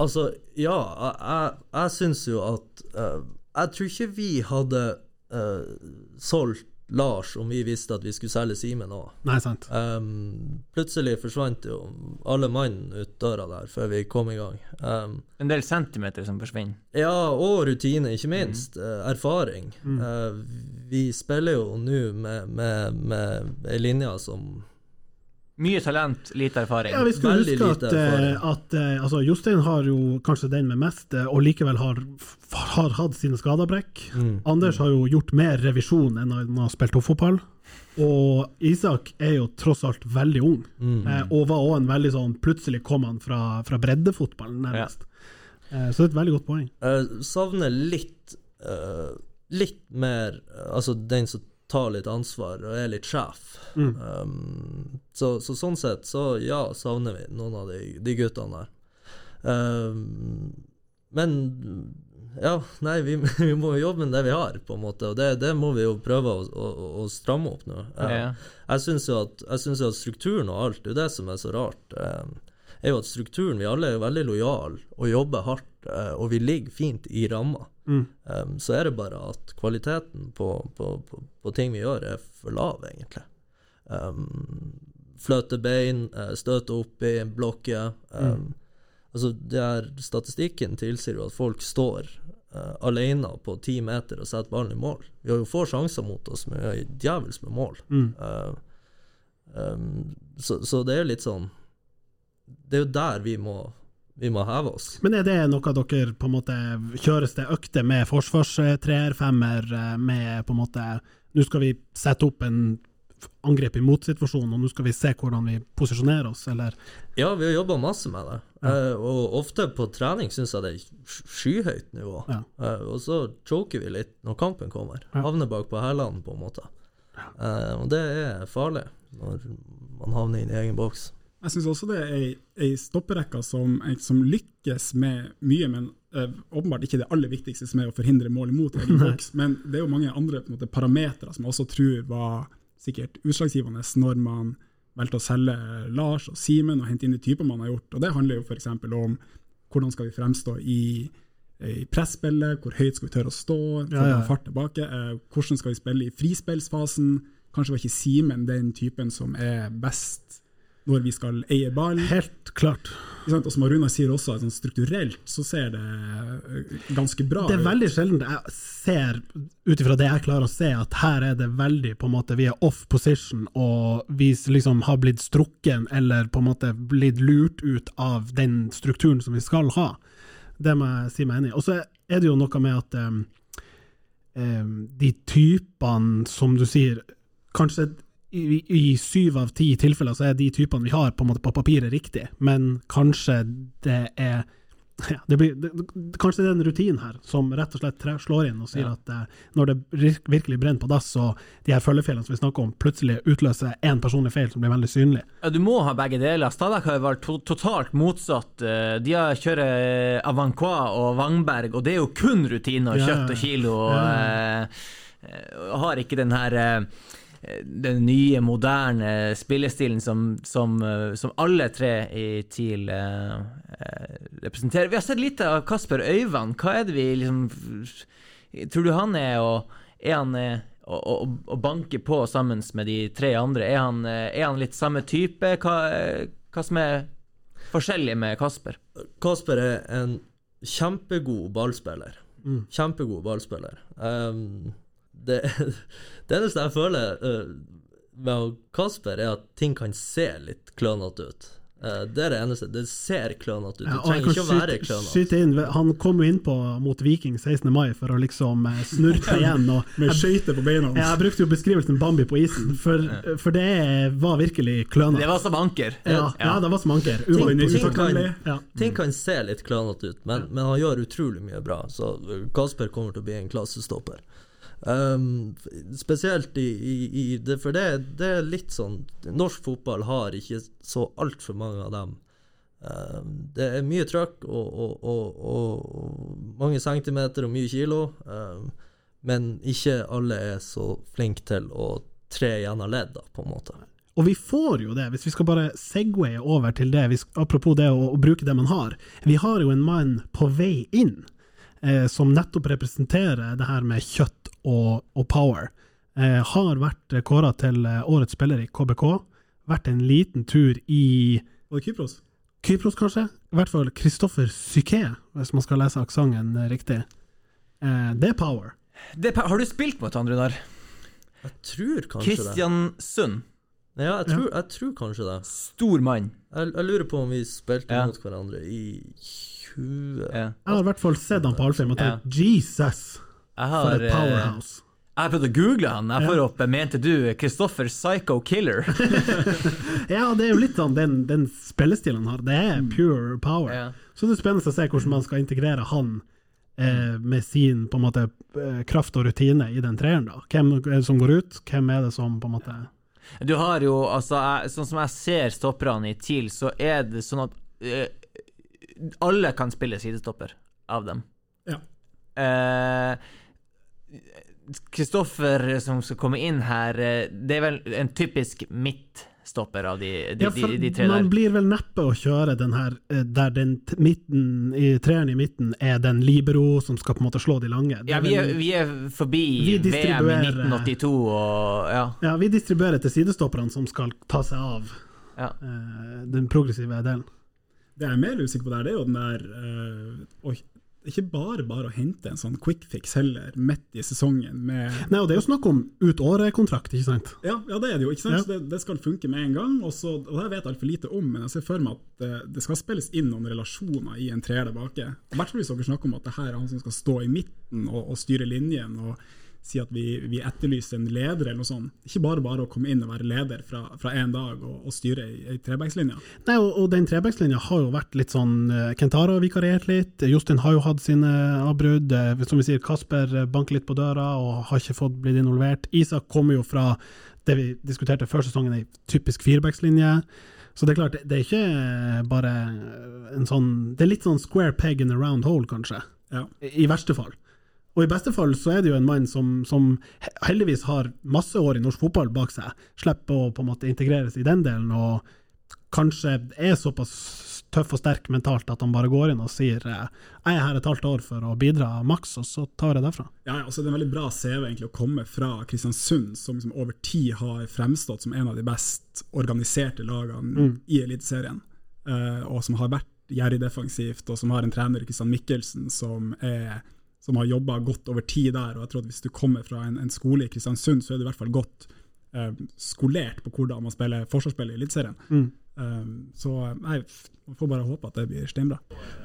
Altså, ja, jeg, jeg, syns jo at uh, Jeg tror ikke vi hadde uh, solgt Lars om vi visste at vi skulle selge Simen òg. Um, plutselig forsvant jo alle mann ut døra der før vi kom i gang. Um, en del centimeter som forsvinner. ja, og rutine, ikke minst. Eh, erfaring. Eh, vi spiller jo nå med, med, med ei linje som Mye talent, lite erfaring. Ja, vi skal Veldig huske at, eh, at eh, altså, Jostein har jo kanskje den med mest, eh, og likevel har, har hatt sine skadebrekk. Mm. Anders har jo gjort mer revisjon enn han har spilt toppfotball. Og Isak er jo tross alt veldig ung, Mm. eh, og var òg en veldig sånn Plutselig kom han fra, fra breddefotballen, nærmest. Eh, så det er et veldig godt poeng. Jeg savner litt Litt mer Altså den som tar litt ansvar og er litt sjef. Mm. Um, så, så sånn sett, så ja, savner vi noen av de, de guttene der. Um, men ja, nei, vi, vi må jo jobbe med det vi har, på en måte, og det, det må vi jo prøve å, å, å stramme opp nå. Uh, Ja. Jeg syns jo, jo at strukturen og alt, det er jo det som er så rart, um, er jo at strukturen Vi alle er jo veldig lojale og jobber hardt, uh, og vi ligger fint i ramma. Mm. Um, så er det bare at kvaliteten på, på, på, på ting vi gjør, er for lav, egentlig. Um, fløte bein, uh, støte oppi, blokke. Um, Altså, det er, statistikken tilsier jo at folk står uh, alene på ti meter og setter ballen i mål. Vi har jo få sjanser mot oss, men vi har djevels med mål. Mm. Uh, um, så, så det er jo litt sånn Det er jo der vi må, vi må heve oss. Men er det noe dere på en måte kjøres det økter med forsvarstreer, femmer, eh, med på en måte Nå skal vi sette opp en angrep i motsituasjonen, og nå skal vi se hvordan vi posisjonerer oss, eller Ja, vi har jobba masse med det. Eh, og ofte på trening syns jeg det er skyhøyt nivå. Ja. Eh, og så choker vi litt når kampen kommer. Ja. Havner bak på hælene, på en måte. Eh, og det er farlig når man havner inn i egen boks. Jeg syns også det er ei, ei stopperekke som, som lykkes med mye, men eh, åpenbart ikke det aller viktigste, som er å forhindre mål imot egen boks. Men det er jo mange andre måte, parametere som jeg også tror var sikkert utslagsgivende når man valgte å selge Lars og Simen og hente inn de typer man har gjort. Og Det handler jo f.eks. om hvordan skal vi fremstå i, i presspillet, hvor høyt skal vi tørre å stå, Ja, ja. fart tilbake, eh, hvordan skal vi spille i frispillsfasen. Kanskje var ikke Simen den typen som er best når vi skal eie ball. Helt klart. Og som Runar sier også, sånn strukturelt så ser det eh, ganske bra ut. Det er veldig sjelden jeg ser, ut ifra det jeg klarer å se, at her er det veldig på en måte Vi er off position, og vi liksom har blitt strukken eller på en måte blitt lurt ut av den strukturen som vi skal ha. Det må jeg si meg enig i. Og så er det jo noe med at um, de typene, som du sier, kanskje i, i syv av ti tilfeller så er de typene vi har på, på papiret riktig, men kanskje det er ja, det blir, det, kanskje det er en rutin her som rett og slett slår inn og sier Ja. at eh, når det virkelig brenner på dass, og de her følgefeilene som vi snakker om, plutselig utløser én personlig feil som blir veldig synlig. Ja, du må ha begge deler. Stabæk har vært to totalt motsatt. Eh, De har kjører Avancroix og Wangberg, og det er jo kun rutine og kjøtt og kilo. Og, eh, eh, og har ikke den her eh, den nye, moderne spillestilen som, som, eh, som alle tre i TIL eh, eh, representerer. Vi har sett litt av Kasper Øyvand. Hva er det vi liksom Tror du han er og Er han eh, og, å, å banke på sammen med de tre andre? Er han, eh, er han litt samme type? Hva, eh, hva som er forskjellig med Kasper? Kasper er en kjempegod ballspiller. Mm. Kjempegod ballspiller. Um, det, det eneste jeg føler uh, med Kasper, er at ting kan se litt klønete ut. Uh, det er det eneste. Det ser klønete ut. Ja, Det trenger ikke å være klønete. Han kom jo innpå mot Viking 16. mai for å liksom eh, snurpe igjen. Og Med jeg, skøyter på beina. jeg brukte jo beskrivelsen Bambi på isen, for, for det var virkelig Det var som anker. Ja, ja, det var som anker. Ting- ting kan- Ja. Ting kan se litt klønete ut, men, men han gjør utrolig mye bra. Så Kasper kommer til å bli en klassestopper. Um, spesielt i, i, i det, For det, det er litt sånn Norsk fotball har ikke så altfor mange av dem. Um, det er mye trøkk og, og, og, og mange centimeter og mye kilo, um, men ikke alle er så flinke til å tre gjennom ledd, da, på en måte. Og vi får jo det, hvis vi skal bare segwaye over til det, hvis, apropos det å, å bruke det man har. Vi har jo en mann på vei inn, eh, som nettopp representerer det her med kjøtt og, og power. Eh, har vært kåra til eh, årets spiller i KBK. Vært en liten tur i Var det Kypros? Kypros, kanskje? I hvert fall Kristoffer Psyké, hvis man skal lese aksenten eh, riktig. Eh, det er power. Det, har du spilt mot han, Runar? Jeg tror kanskje det. Kristiansund. Ja, jeg tror, jeg tror kanskje det. Stor mann. Jeg, jeg lurer på om vi spilte Ja. mot hverandre i 20 Ja. Jeg har i hvert fall sett han på Alfheim og Ja. tenkt Jesus, Jeg for har et eh, powerhouse. Jeg har prøvd å google han. Jeg får Ja. opp eh, 'Mente du Kristoffer Psycho Killer'? Ja, det er jo litt sånn den, den spillestilen han har. Det er pure power. Ja. Så det er spennende å se hvordan man skal integrere han eh, med sin på en måte eh, kraft og rutine i den treeren. da. Hvem er det som går ut, hvem er det som på en måte Du har jo, altså, jeg, sånn som jeg ser stopperne i TIL, så er det sånn at eh, Alle kan spille sidestopper av dem. Ja. Kristoffer som skal komme inn her, eh, det er vel en typisk midtstopper av de, de, Ja, de, de, tre man blir vel neppe å kjøre den her eh, der den midten, i treeren i midten er den libero som skal på en måte slå de lange. Det Ja, vi er, vi er forbi Vi VM i 1982 og ja. ja, vi distribuerer til sidestopperne som skal ta seg av ja. eh, den progressive delen. Det jeg er mer usikker på der, det er jo den der eh, Ikke bare bare å hente en sånn quick fix heller, midt i sesongen med Nei, og det er jo snakk om ut året-kontrakt, ikke sant? Ja, ja, det er det jo. ikke sant? Ja. Det, det skal funke med en gang. Og, så, og det vet jeg altfor lite om, men jeg ser for meg at det, det skal spilles inn noen relasjoner i en treer der bake. I hvert fall hvis dere snakker om at det her er han som skal stå i midten og, og styre linjen. og Si at vi, vi etterlyser en leder eller noe sånt. Ikke bare bare å komme inn og være leder fra, fra en dag og, og styre ei, ei trebackslinje. Nei, og, og den trebackslinja har jo vært litt sånn eh, Kentara har vikariert litt, Jostein har jo hatt sine avbrudd. eh, Som vi sier, Kasper eh, banker litt på døra og har ikke fått blitt involvert. Isak kommer jo fra det vi diskuterte før sesongen, ei typisk firebackslinje. Så det er klart, det- er ikke eh, bare en sånn Det er litt sånn square peg in a round hole, kanskje. Ja. I verste fall. Og i beste fall så er det jo en mann som, som heldigvis har masse år i norsk fotball bak seg, slipper å på en måte integreres i den delen, og kanskje er såpass tøff og sterk mentalt at han bare går inn og sier eh, jeg er her et halvt år for å bidra maks, og så tar jeg derfra. Ja, ja, altså Det er en veldig bra CV egentlig å komme fra Kristiansund, som liksom over tid har fremstått som en av de best organiserte lagene i Eliteserien. eh, og som har vært gjerrig defensivt, og som har en trener, Kristian Mikkelsen, som, er, som har jobba godt over tid der. og jeg tror at Hvis du kommer fra en, en skole i Kristiansund, så er du i hvert fall godt eh, skolert på hvordan man spiller forsvarsspill i Eliteserien. Eh, så nei, f- får bare håpe at det blir steinbra.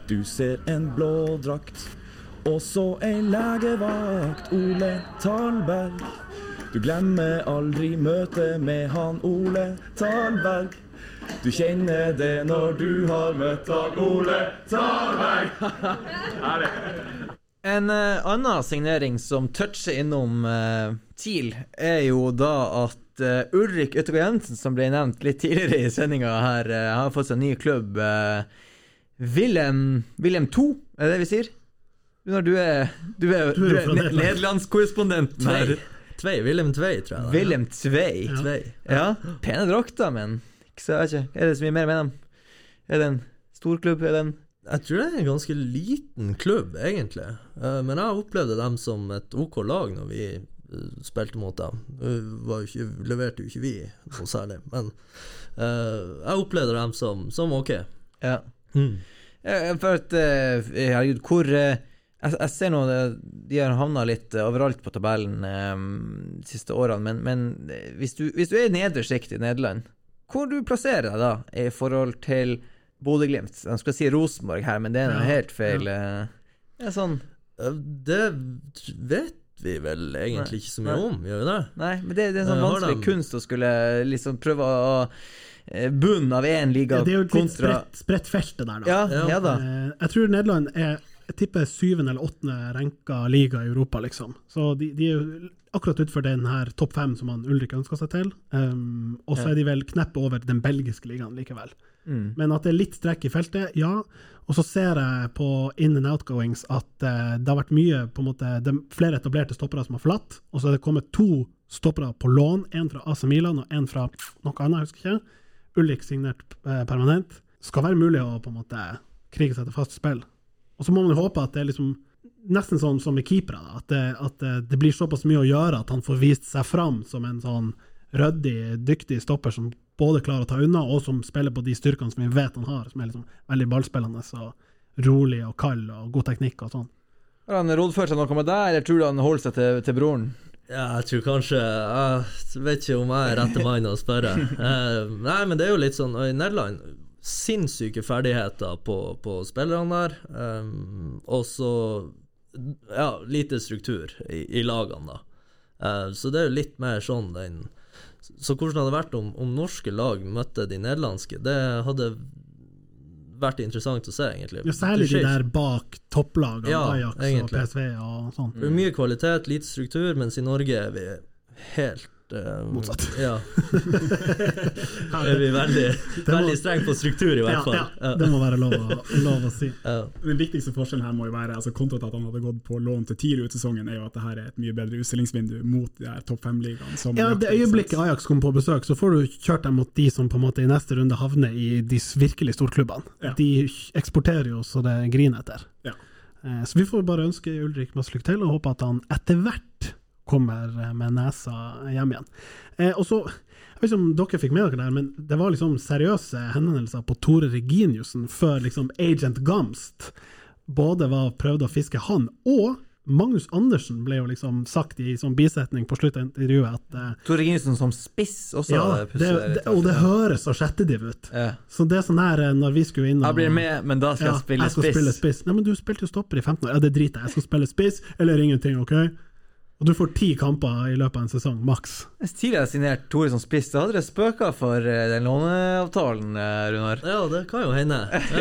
Du ser en blå drakt, og så ei legevakt, Ole Talberg. Du glemmer aldri møtet med han Ole Talberg. Du kjenner det når du har møtt han Ole Talberg. En uh, annen signering som toucher innom uh, TIL, er jo da at uh, Ulrik Øttergård Jensen, som ble nevnt litt tidligere i sendinga her, har fått seg en ny klubb. Uh, Wilhelm, Wilhelm 2, er det det vi sier? Når du er Du er, Du er er, nederlandskorrespondenten her. Tvei. Wilhelm Tvei, tror jeg. Da. Wilhelm Tvei. Tvei. Ja, pene drakter, men ikke så, jeg vet ikke. Er det så mye mer med dem? Er det en storklubb? Er det en Jeg tror det er en ganske liten klubb, egentlig. Eh, men jeg opplevde dem som et OK lag når vi eh, spilte mot dem. Var jo ikke, leverte jo ikke vi noe særlig, men eh, jeg opplevde dem som, som OK. Ja. Mm. For at Herregud, hvor jeg, jeg ser nå det, de har havna litt overalt på tabellen de siste årene, men, men hvis, du, hvis du er sjikt i Nederland, hvor du plasserer deg da i forhold til Bodø-Glimt? Jeg skal si Rosenborg her, men det er noe Ja, helt feil. eh. Det er sånn Det vet vi vel egentlig Nei. ikke så mye Nei. om, gjør vi det? Nei, men det, det er en sånn Eh, vanskelig de- kunst å skulle liksom prøve å eh, Bunn av én liga kontra ja, Det er jo et litt kontra spredt, spredt felt, det der, da. ja, Ja. ja da. Eh, jeg tror Nederland er jeg tipper syvende eller åttende renka liga i Europa, liksom. Så de, de er jo akkurat utenfor den her topp fem som han Ulrik ønska seg til. Um, og så er de vel kneppet over den belgiske ligaen likevel. Mm. Men at det er litt strekk i feltet, ja. Og så ser jeg på in and outgoings at uh, det har vært mye på en måte, det er flere etablerte stoppere som har forlatt, og så er det kommet to stoppere på lån, en fra AC Milan og en fra noe annet, jeg husker ikke. Ulrik signert uh, permanent. Skal være mulig å på en måte krige seg til fast spill. Og så må man jo håpe at det er liksom nesten sånn som med keepere, da, at, det, at det, blir såpass mye å gjøre at han får vist seg fram som en sånn ryddig, dyktig stopper som både klarer å ta unna, og som spiller på de styrkene som vi vet han har, som er liksom veldig ballspillende og rolig og kald og god teknikk og sånn. Har han rådført seg noe med deg, eller tror du han holder seg til, til broren? Ja, jeg tror kanskje Jeg vet ikke om jeg er rette mannen å spørre. Uh, nei, men det er jo litt sånn I Nederland sinnssyke ferdigheter på, på spillerne der. Um, og så ja, lite struktur i, i lagene, da. Eh, så det er jo litt mer sånn den Så hvordan hadde det vært om, om norske lag møtte de nederlandske? Det hadde vært interessant å se, egentlig. Ja, særlig de der bak topplagene, Ja, Ajax og. PSV og sånn. Er mye kvalitet, lite struktur, mens i Norge er vi helt eh, Motsatt. Ja. er vi veldig, veldig strenge på struktur, i Ja, hvert fall. ja, det må være lov å, lov å si. Ja. Den viktigste forskjellen her må jo være, altså kontra at han hadde gått på lån til TIL ut sesongen, er jo at det her er et mye bedre utstillingsvindu mot de her topp fem-ligaene. Ja, Det øyeblikket Ajax kommer på besøk, så får du kjørt dem mot de som på en måte i neste runde havner i de virkelig storklubbene. Ja. De eksporterer jo så det griner etter. Ja. Eh, Så vi får bare ønske Ulrik masse lykke til, og håpe at han etter hvert kommer eh, med nesa hjem igjen. Eh, og så, jeg vet ikke om dere fikk med dere det, men det var liksom seriøse henvendelser på Tore Reginiussen før liksom Agent Gamst både var prøvde å fiske han, og Magnus Andersen ble jo liksom sagt i sånn bisetning på slutt av intervjuet at eh, Tore Reginiussen som spiss også. ja, det det, det, og det høres så sjettediv ut. Ja. Så det er sånn her eh, når vi skulle inn og Jeg blir med, men da skal ja, jeg spille jeg skal spiss. spille spiss. Nei, men du spilte jo stopper i 15 år. Ja, det driter jeg. Jeg skal spille spiss eller ingenting, OK? Og du får ti kamper i løpet av en sesong, maks. Hvis tidligere jeg signerte Tore som spiss, da hadde dere spøka for eh, den låneavtalen, eh, Runar. ja, det kan jo hende.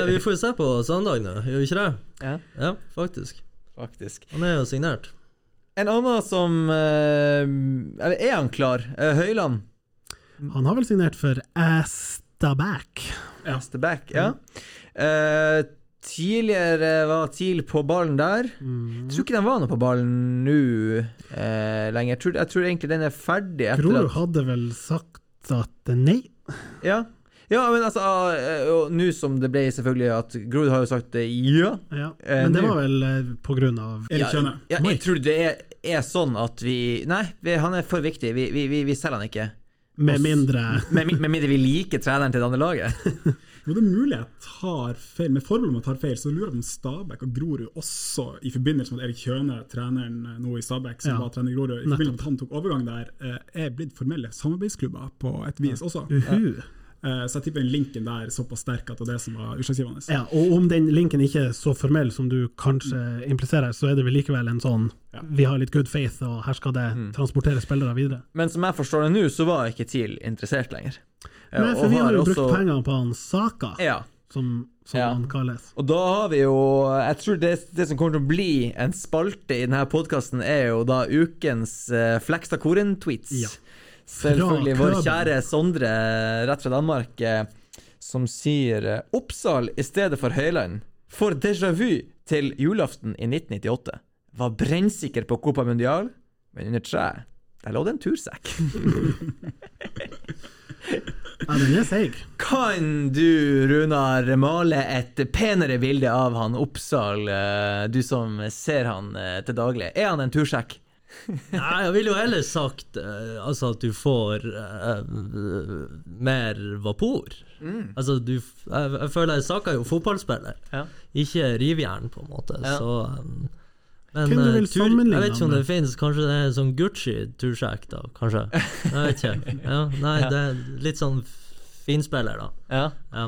Vi får jo se på søndag nå, gjør vi ikke det? Ja, Ja, faktisk. faktisk. Han er jo signert. En annen som eh, Eller er han klar? Høyland. Han har vel signert for Astabæk. Neste back, ja. Eh, tidligere var TIL på ballen der. Mm. Jeg tror ikke de var noe på ballen nå eh, lenger. Jeg tror, jeg tror egentlig den er ferdig. etter Grorud hadde vel sagt at nei. Ja. ja, men altså eh, Og nå som det ble selvfølgelig at Grorud har jo sagt eh, ja. Ja. Eh, Men det var vel eh, på grunn av Erik Kjønne? Ja, jeg tror det er, er sånn at vi Nei, han er for viktig. Vi, vi, vi, vi selger han ikke. Med mindre Med, med mindre vi liker treneren til det andre laget. Jo, det er mulig jeg tar feil, med forbehold om jeg tar feil, så lurer jeg på om Stabæk og Grorud også, i forbindelse med at Erik Kjøne, treneren eh, nå i Stabæk, som Ja. var trener i Grorud, i forbindelse med at han tok overgang der, eh, er blitt formelle samarbeidsklubber på et vis også. Uhu. Eh, Så jeg tipper den linken der er såpass sterk at det er det som var utslagsgivende. Ja, og om den linken ikke er så formell som du kanskje impliserer, så er det vel likevel en sånn Ja. Vi har litt good faith, og her skal det transportere spillere videre. Men som jeg forstår det nå, så var ikke TIL interessert lenger. Eh, Nei, for vi har jo også- brukt pengene på han Saka, Ja. som, som Ja. han kalles. Og da har vi jo Jeg tror det, det som kommer til å bli en spalte i denne podkasten, er jo da ukens uh, Flekstad Koren-tweets. Ja. Selvfølgelig vår kjære Sondre, rett fra Danmark, eh, som sier eh, Oppsal i stedet for Høyland får déjà vu til julaften i 1998. Var brennsikker på Copa Mundial, men under treet, der lå det en tursekk. Ja, den er seig. Kan du, Runar, male et penere bilde av han Oppsal, eh, du som ser han eh, til daglig? Er han en tursekk? Nei, jeg ville jo heller sagt eh, altså at du får uh, mer vapor. Altså, du jeg, jeg føler Saka er jo fotballspiller, Ja. ikke rivjern, på en måte. Ja. Så um, Men vil tur, jeg vet ikke om det finnes Kanskje det er en sånn Gucci-tursjekk, da? Kanskje? Jeg vet ikke. Ja, nei, det er litt sånn finspiller, da. Ja. Ja.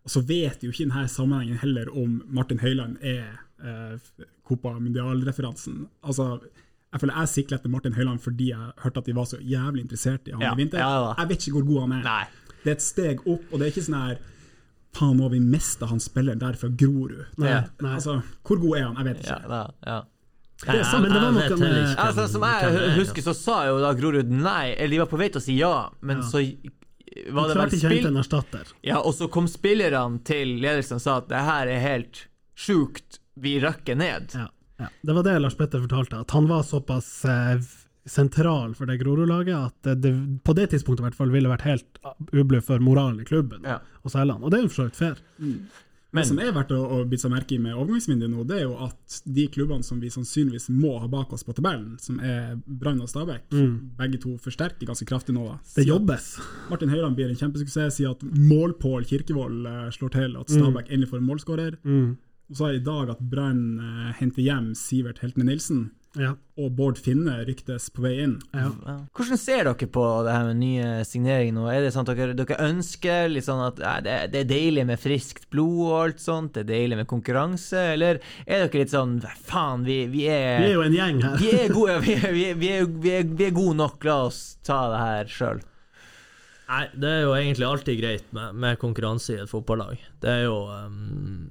Og så vet jo ikke i denne sammenhengen heller om Martin Høiland er eh, Copa Mundial-referansen. Altså, jeg føler jeg sikler etter Martin Høiland fordi jeg hørte at de var så jævlig interessert i han Ja, i vinter. jeg vet ikke hvor god han er. Nei. Det er et steg opp, og det er ikke sånn her Faen, må vi miste han spilleren der fra Grorud. Nei, Ja. nei. Altså, hvor god er han? Jeg vet ikke. Ja, da, ja. Nei, er sant, men det var noe med- Altså, som jeg det er, husker, så sa jo da Grorud nei, eller de var på vei til å si ja, men Ja. så var det vel spill... Ja, og så kom spillerne til ledelsen og sa at det her er helt sjukt, vi rakker ned. Ja, ja. Det var det Lars Petter fortalte, at han var såpass eh, sentral for det Grorud-laget at det, på det tidspunktet i hvert fall ville vært helt ublu for moralen i klubben Ja. å selge han. Og det er jo for så vidt fair. Det som er verdt å, å bite seg merke i med overgangsvinduet nå, det er jo at de klubbene som vi sannsynligvis må ha bak oss på tabellen, som er Brann og Stabæk, begge to forsterker ganske kraftig nå. Det jobbes. Martin Høiland blir en kjempesuksess, sier at mål-Pål Kirkevold eh, slår til, at Stabæk endelig får en målskårer. Mm. Og så i dag at Brann eh, henter hjem Sivert Heltene Nilsen, Ja. og Bård Finne ryktes på vei inn. ja. Hvordan ser dere på det her med nye signeringer nå? Er det sånn at dere, dere ønsker litt sånn at ja, det, det er deilig med friskt blod og alt sånt, det er deilig med konkurranse, eller er dere litt sånn faen, vi, vi er Vi er jo en gjeng her. vi er gode, vi er, vi er, vi er, vi er, vi er gode nok, la oss ta det her sjøl. Nei, det er jo egentlig alltid greit med, med konkurranse i et fotballag. Det er jo um,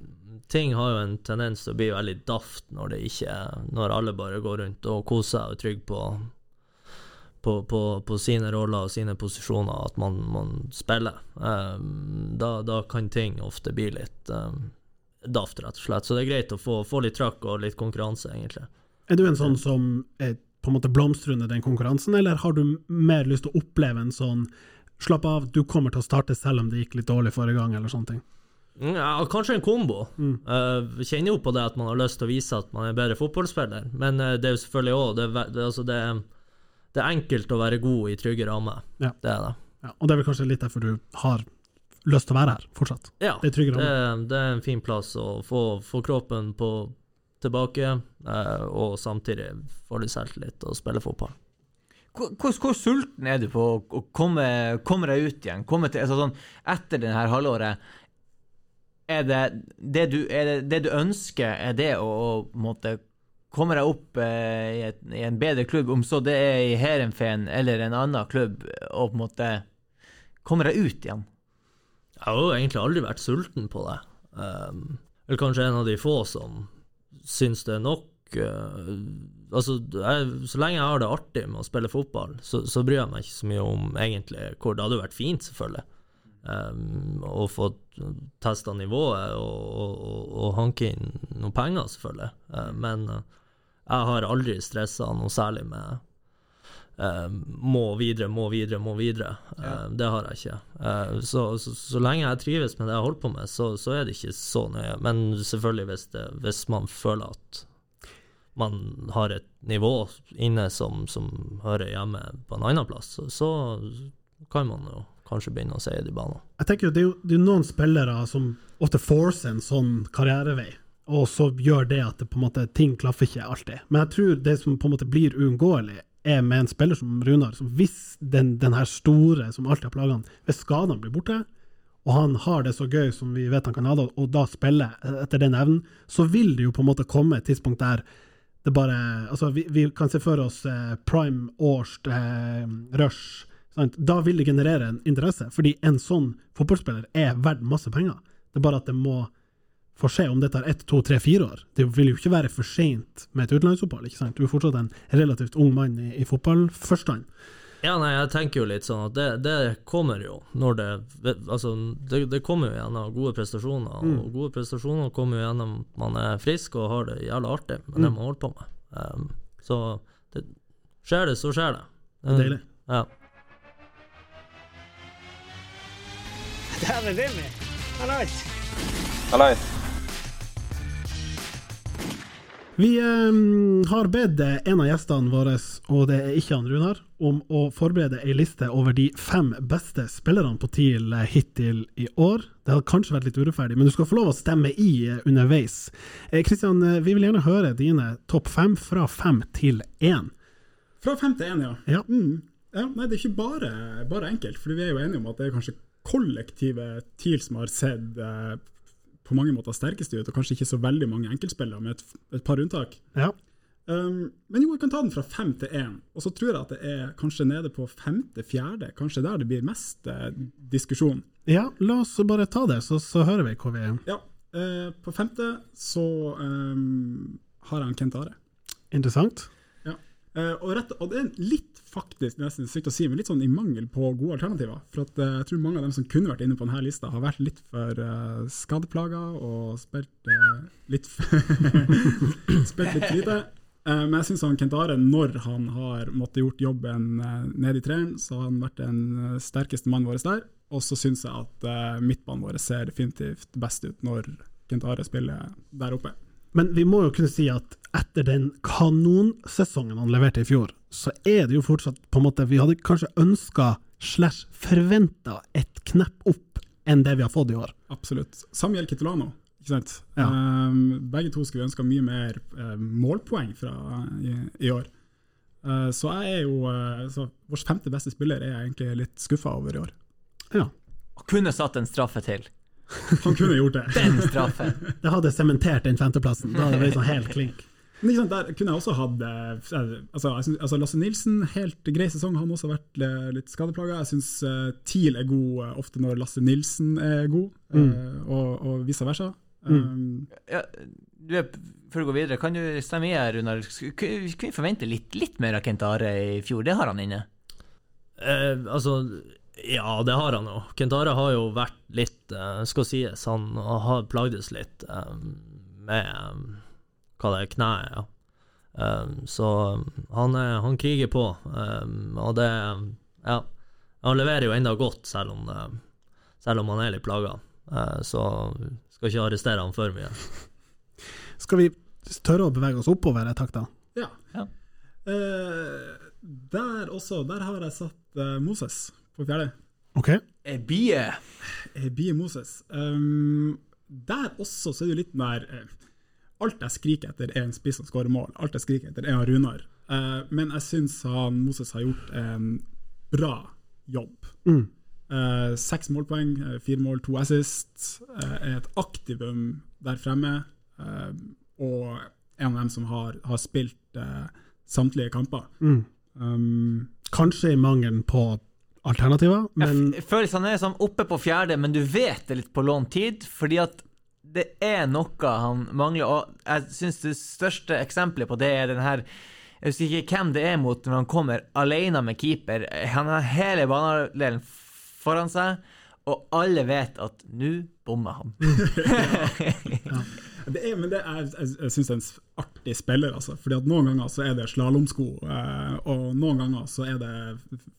Ting har jo en tendens til å bli veldig daft når det ikke Når alle bare går rundt og koser seg og er trygge på på, på, på sine roller og sine posisjoner at man, man spiller. Um, da, da kan ting ofte bli litt um, daft, rett og slett. Så det er greit å få, få litt trøkk og litt konkurranse, egentlig. Er du en sånn som er på en måte blomstrer under den konkurransen, eller har du mer lyst til å oppleve en sånn slapp av, du kommer til å starte selv om det gikk litt dårlig forrige gang, eller sånne ting? Mm, Ja, kanskje en kombo. Uh, kjenner jo på det at man har lyst til å vise at man er bedre fotballspiller, men uh, det er jo selvfølgelig òg det, det, altså det, er- det er enkelt å være god i trygge rammer. Ja. Det er det. Ja, og det er vel kanskje litt derfor du har lyst til å være her fortsatt? Ja, Det er det, det er en fin plass å få, få kroppen på, tilbake, uh, og samtidig få litt selvtillit og spille fotball. Hvor, hvor, hvor sulten er du på å komme, komme deg ut igjen? Komme til, altså sånn, etter det her halvåret Er det det du, det, det du ønsker, er det å, å måtte Kommer jeg opp eh, i, et, i en bedre klubb, om så det er i Heerenveen eller en annen klubb, og på en måte Kommer deg ut igjen? Jeg har jo egentlig aldri vært sulten på det. Um, eller kanskje en av de få som syns det er nok. uh, altså, jeg, så lenge jeg har det artig med å spille fotball, så, så bryr jeg meg ikke så mye om egentlig hvor Det hadde vært fint, selvfølgelig, um, å få testa nivået og, og, og, og hanke inn noen penger, selvfølgelig. Uh, men uh, jeg har aldri stressa noe særlig med uh, må videre, må videre, må videre. Ja. det har jeg ikke. Så, så, så lenge jeg trives med det jeg holder på med, så, så er det ikke så nøye. Men selvfølgelig hvis, det, hvis man føler at man har et nivå inne som, som hører hjemme på en annen plass, så, så kan man jo kanskje begynne å se i de banene. Jeg tenker jo, Det er jo det er noen spillere som ofte forcer en sånn karrierevei, og så gjør det at det på en måte, ting klaffer ikke alltid. Men jeg tror det som på en måte blir uunngåelig, er med en spiller som Runar. Som hvis den, den her store som alltid har plaga han, hvis skadene blir borte, og han har det så gøy som vi vet han kan ha det, og da spiller etter den evnen, så vil det jo på en måte komme et tidspunkt der det bare Altså, vi, vi kan se for oss eh, prime Årst, eh, Rush sant? Da vil det generere en interesse, fordi en sånn fotballspiller er verdt masse penger. Det er bare at det må få se om det tar ett, to, tre, fire år. Det vil jo ikke være for seint med et utenlandsopphold. ikke sant? Du er fortsatt en relativt ung mann i, i fotballforstand. Ja, nei, jeg tenker jo litt sånn at det, det kommer jo når det Altså, det, det kommer jo gjennom gode prestasjoner, og gode prestasjoner kommer jo gjennom man er frisk og har det jævla artig med det man holder på med. Um, så det, skjer det, så skjer det. Er deilig. Ja. Der er Vimmy. Hallais. Hallais. Vi um, har bedt en av gjestene våre, og det er ikke han Runar, om å forberede ei liste over de fem beste spillerne på TIL eh, hittil i år. Det hadde kanskje vært litt urettferdig, men du skal få lov å stemme i eh, underveis. Kristian, eh, vi vil gjerne høre dine topp fem fra fem til én. Fra fem til én, ja. Ja. Mm. ja. Nei, det er ikke bare, bare enkelt, for vi er jo enige om at det er kanskje kollektive TIL som har sett eh, på mange måter sterkest ut, og kanskje ikke så veldig mange enkeltspillere, med et, et par unntak. Ja. Um, men jo, jeg kan ta den fra fem til én, og så tror jeg at det er kanskje nede på femte-fjerde, kanskje der det blir mest eh, diskusjon. ja, la oss bare ta det, så, så hører vi hvor vi er. Ja, eh, på femte så um, har jeg en Kent Are. Interessant. Eh, og, rett, og det er litt faktisk nesten sykt å si, men litt sånn i mangel på gode alternativer. For at, eh, jeg tror mange av dem som kunne vært inne på denne lista, har vært litt for uh, skadeplaga og spilt uh, litt Spilt litt lite. Uh, men jeg syns Kent Are, når han har måttet gjort jobben uh, nede i treeren, så har han vært den eh, sterkeste mannen vår der. Og så syns jeg at midtbanen vår ser definitivt best ut når Kent Are spiller der oppe. Men vi må jo kunne si at etter den kanonsesongen han leverte i fjor, så er det jo fortsatt på en måte Vi hadde kanskje ønska slash forventa et knepp opp enn det vi har fått i år. Absolutt. Samuel Kitolano. Ikke sant? Ja. Um, begge to skulle ønska mye mer uh, målpoeng fra i, i år. Uh, så jeg er jo uh, så Vår femte beste spiller er jeg egentlig litt skuffa over i år. Ja, Og kunne satt en straffe til. Han kunne gjort det. Den straffen! Det hadde sementert den femteplassen. Da hadde det vært sånn helt klink. Men ikke sant, Der kunne jeg også hatt eh, altså, altså Lasse Nilsen, helt grei sesong. Han har også vært eh, litt skadeplaga. Jeg syns uh, TIL er god eh, ofte når Lasse Nilsen er god, eh, og, og vice versa. Um, Ja, du er, Før du går videre, kan du stemme i her, Runar? Kunne vi forvente litt, litt mer av Kent Are i fjor? Det har han inne. Uh, altså, ja, det har han jo. Kentara har jo vært litt, eh, skal sies, han har plagdes litt eh, med eh, hva det er, kneet, ja. Så han, er, han kriger på, og det Ja. Han leverer jo enda godt, selv om, det, selv om han er litt plaga. Eh, så skal ikke arrestere han for mye. Skal vi tørre å bevege oss oppover i takta? da? Ja. Ja. Eh, der også, der har jeg satt Moses på fjerde. Ok. Ebie. Ebie Eh, Bie Moses. Um, der også så er det jo litt mer eh, Alt jeg skriker etter, er en spiss som skårer mål. Alt jeg skriker etter, er han Runar. Uh, men jeg syns han Moses har gjort en bra jobb. Mm. Uh, seks målpoeng, eh, fire mål, to assist. Uh, er et aktivum der fremme. eh, og en av dem som har, har spilt eh, samtlige kamper. Mm. Um, Kanskje i mangelen på alternativer, men Jeg f- føler han er som oppe på fjerde, men du vet det litt på lånt tid, fordi at det er noe han mangler. Og jeg syns det største eksempelet på det er den her Jeg husker ikke hvem det er mot når han kommer alene med keeper. Han har hele banedelen foran seg, og alle vet at nå bommer han. Det er, men det er, jeg, jeg syns det er en artig spiller, altså. Fordi at noen ganger så er det slalåmsko, eh, og noen ganger så er det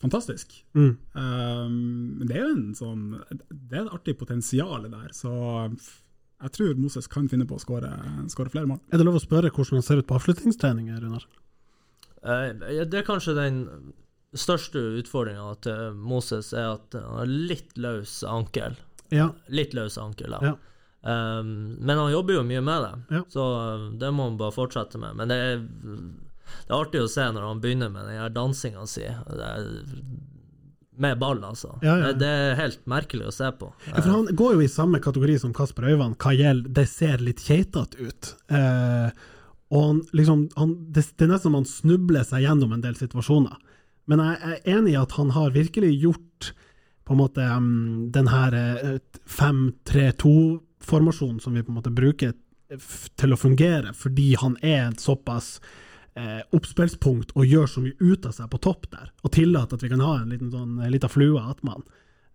fantastisk. mm. Um, det er jo en sånn Det er et artig potensial der, så jeg tror Moses kan finne på å skåre skåre flere mål. er det lov å spørre hvordan han ser ut på avslutningstreninger, Runar? Eh, det er kanskje den største utfordringa til Moses, er at han har litt løs ankel. Ja. Litt løs ankel, Ja. Um, men han jobber jo mye med det, ja. så ehm, det må han bare fortsette med. Men det er, det er artig å se når han begynner med den her dansinga si. Med ball, altså. Ja, ja. Det, det, er helt merkelig å se på. for Han går jo i samme kategori som Kasper Øyvand hva gjelder det ser litt keitete ut. Eh, og han, liksom, han, det, det, er nesten som han snubler seg gjennom en del situasjoner. Men jeg er enig i at han har virkelig gjort på en måte um, den her eh, 5-3-2 formasjonen som vi på en måte bruker til å fungere, fordi han er et såpass eh, oppspillspunkt og gjør så mye ut av seg på topp der, og tillater at vi kan ha en liten, sånn, eh, en flue attmann.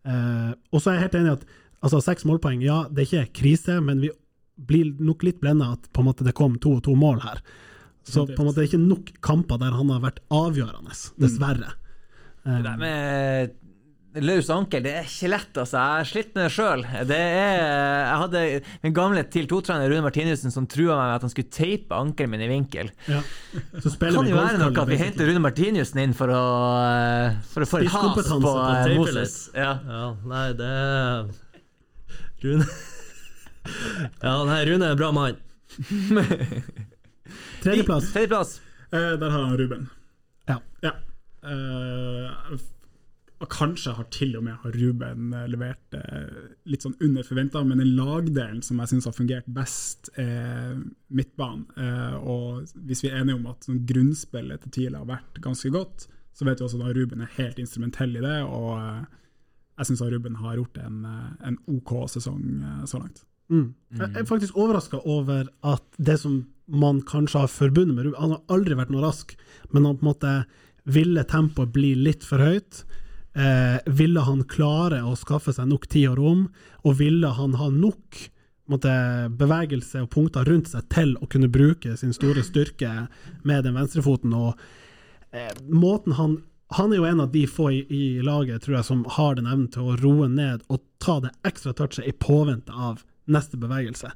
Eh, og så er jeg helt enig i at altså, seks målpoeng, ja, det er ikke krise, men vi blir nok litt blenda at på en måte det kom to og to mål her. Så på en måte det er ikke nok kamper der han har vært avgjørende, mm. dessverre. Mm. Det der um, med løs ankel, det er ikke lett, altså. Jeg har slitt med det sjøl. Jeg hadde min gamle TIL 2-trener Rune Martinussen som trua meg med at han skulle teipe ankelen min i vinkel. ja. Så Det kan vi jo være noe at vi henter Rune Martinussen inn for å, for å få et has på til å eh, Moses. Ja. Ja, nei, det Rune Ja, nei, Rune er en bra mann. Tredjeplass. Tredjeplass. Eh, der har han Ruben. Ja. Ja. Eh, og kanskje har til og med har Ruben eh, levert eh, litt sånn under forventa, men den lagdelen som jeg syns har fungert best, er midtbanen. Eh, og hvis vi er enige om at sånn grunnspillet til TIL har vært ganske godt, så vet vi også at Ruben er helt instrumentell i det. og jeg syns Ruben har gjort en, en OK sesong så langt. Mm. Jeg er faktisk overraska over at det som man kanskje har forbundet med Ruben Han har aldri vært noe rask, men han på en måte ville tempoet bli litt for høyt. Eh, ville han klare å skaffe seg nok tid og rom, og ville han ha nok måtte, bevegelse og punkter rundt seg til å kunne bruke sin store styrke med den venstrefoten. Og eh, måten han Han er jo en av de få i, i laget tror jeg, som har den evnen til å roe ned og ta det ekstra touchet i påvente av neste bevegelse.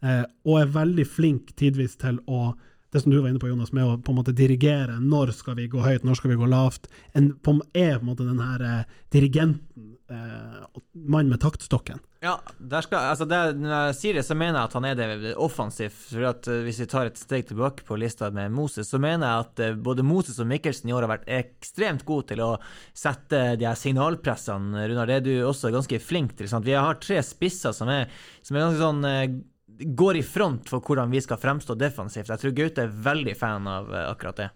Eh, og er veldig flink tidvis til å det som du var inne på, Jonas, med å på en måte dirigere. Når skal vi gå høyt, når skal vi gå lavt? En, på, er på en måte den her eh, dirigenten, eh, mann med taktstokken. Ja, skal, altså det, når jeg sier det, så mener jeg at han er det offensivt. For at eh, Hvis vi tar et steg tilbake på lista med Moses, så mener jeg at eh, både Moses og Mikkelsen i år har vært ekstremt gode til å sette de her signalpressene. Runar, det er du også ganske flink til. Sant? Vi har tre spisser som er, som er ganske sånn eh, går i front for hvordan vi skal fremstå defensivt. Jeg tror Gaute er veldig fan av eh, akkurat det.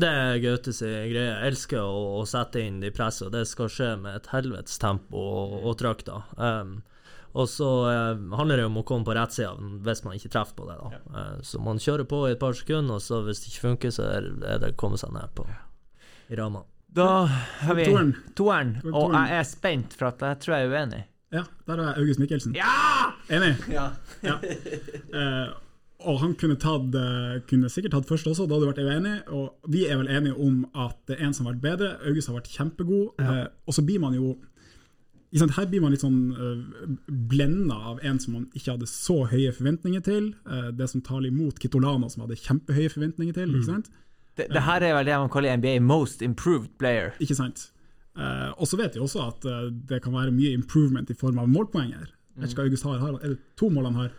Det er Gaute sin greie. Jeg elsker å, å sette inn de presset, og det skal skje med et helvetes tempo og, og trøkk, da. Um, Og så eh, handler det om å komme på rett side hvis man ikke treffer på det. da Eh, Så man kjører på i et par sekunder, og så hvis det ikke funker, så er det å komme seg ned på i rama. Da har vi Toeren. og jeg er spent, for at jeg tror jeg er uenig. Ja, der er August Mikkelsen. Ja! Enig? Ja. Ja. Eh, og han kunne, tatt, eh, kunne sikkert tatt først også, da hadde du vært uenig. Og vi er vel enige om at det er en som har vært bedre. August har vært kjempegod. Eh, og så blir man jo Her blir man litt sånn uh, blenda av en som man ikke hadde så høye forventninger til. Eh, det som taler imot Kitolano, som hadde kjempehøye forventninger til. Ikke sant? Det, det her er vel det man kaller NBA most improved player. Ikke sant? Eh, og så vet vi også at uh, det kan være mye improvement i form av målpoenger. Jeg vet ikke hva August har. har. Er det to mål han har?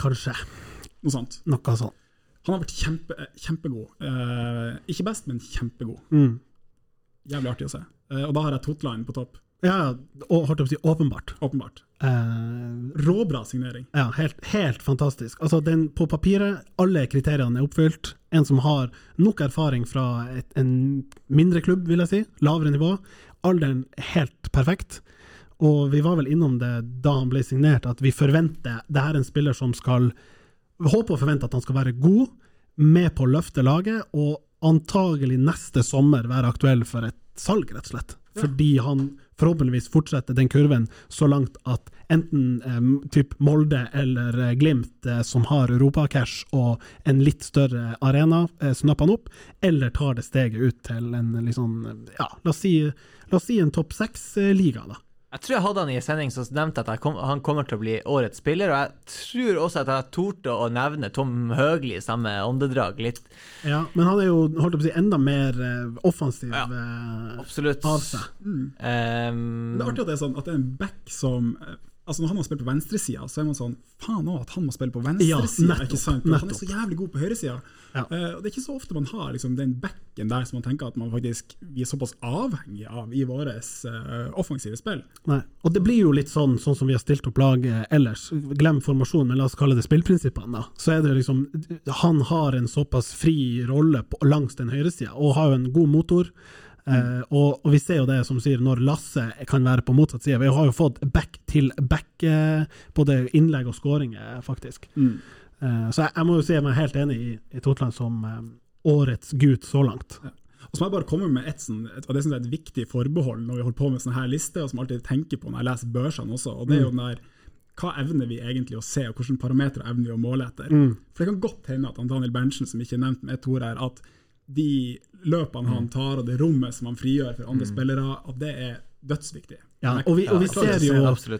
Kanskje. Noe sånt. Noe sånt. Han har vært kjempe, kjempegod. Uh, ikke best, men kjempegod. Mm. Jævlig artig å se. Og da har jeg Totland på topp. Ja, og holdt jeg på å si åpenbart. Åpenbart. Eh, Råbra signering. ja, helt, helt fantastisk. Altså, den, på papiret, alle kriteriene er oppfylt. En som har nok erfaring fra et, en mindre klubb, vil jeg si. Lavere nivå. Alderen er helt perfekt. Og vi var vel innom det da han ble signert, at vi forventer Det her er en spiller som skal Vi håper og forventer at han skal være god, med på å løfte laget, og antagelig neste sommer være aktuell for et salg, rett og slett. Fordi han forhåpentligvis fortsetter den kurven så langt at enten eh, typ Molde eller eh, Glimt, eh, som har europacash og en litt større arena, eh, snapper han opp, eller tar det steget ut til en eh, ja, la oss si, la oss si en topp seks-liga, da. Jeg tror jeg hadde han i en sending som nevnte at kom, han kommer til å bli årets spiller, og jeg tror også at jeg torde å nevne Tom Høgli i samme åndedrag. Litt Ja, men han er jo holdt på å si, enda mer eh, offensiv Ja. eh, absolutt av seg. Mm. Um, det er artig at det er, sånn, at det er en back som eh, Altså Når han har spilt på venstresida, så er man sånn Faen òg, at han må spille på Ja, venstresida. For Han er så jævlig god på høyresida. Ja. Uh, det er ikke så ofte man har liksom, den backen der som man tenker at man faktisk vi er såpass avhengig av i våre offensive spill. Nei. Og det blir jo litt sånn, sånn som vi har stilt opp laget ellers. Glem formasjonen, men la oss kalle det spillprinsippene. da. Så er det liksom Han har en såpass fri rolle på, langs den høyresida, og har jo en god motor. Eh, og, og vi ser jo det som sier, når Lasse kan være på motsatt side. Vi har jo fått back til back, eh, både innlegg og skåringer, faktisk. Eh, så jeg, jeg må jo si jeg er helt enig i, i Totland som årets gutt så langt. Og så må jeg bare komme med et, sånn, et, og det synes jeg er et viktig forbehold når vi holder på med sånne her lister, og som jeg alltid tenker på når jeg leser børsene også, og det er jo den der hva evner vi egentlig å se, og hvilke parametere evner vi å måle etter? For det kan godt hende at Daniel Berntsen, som ikke er nevnt med et ord her, at de løpene han tar, og det rommet som han frigjør for andre spillere, at det er dødsviktig. Ja, og vi, og vi ser jo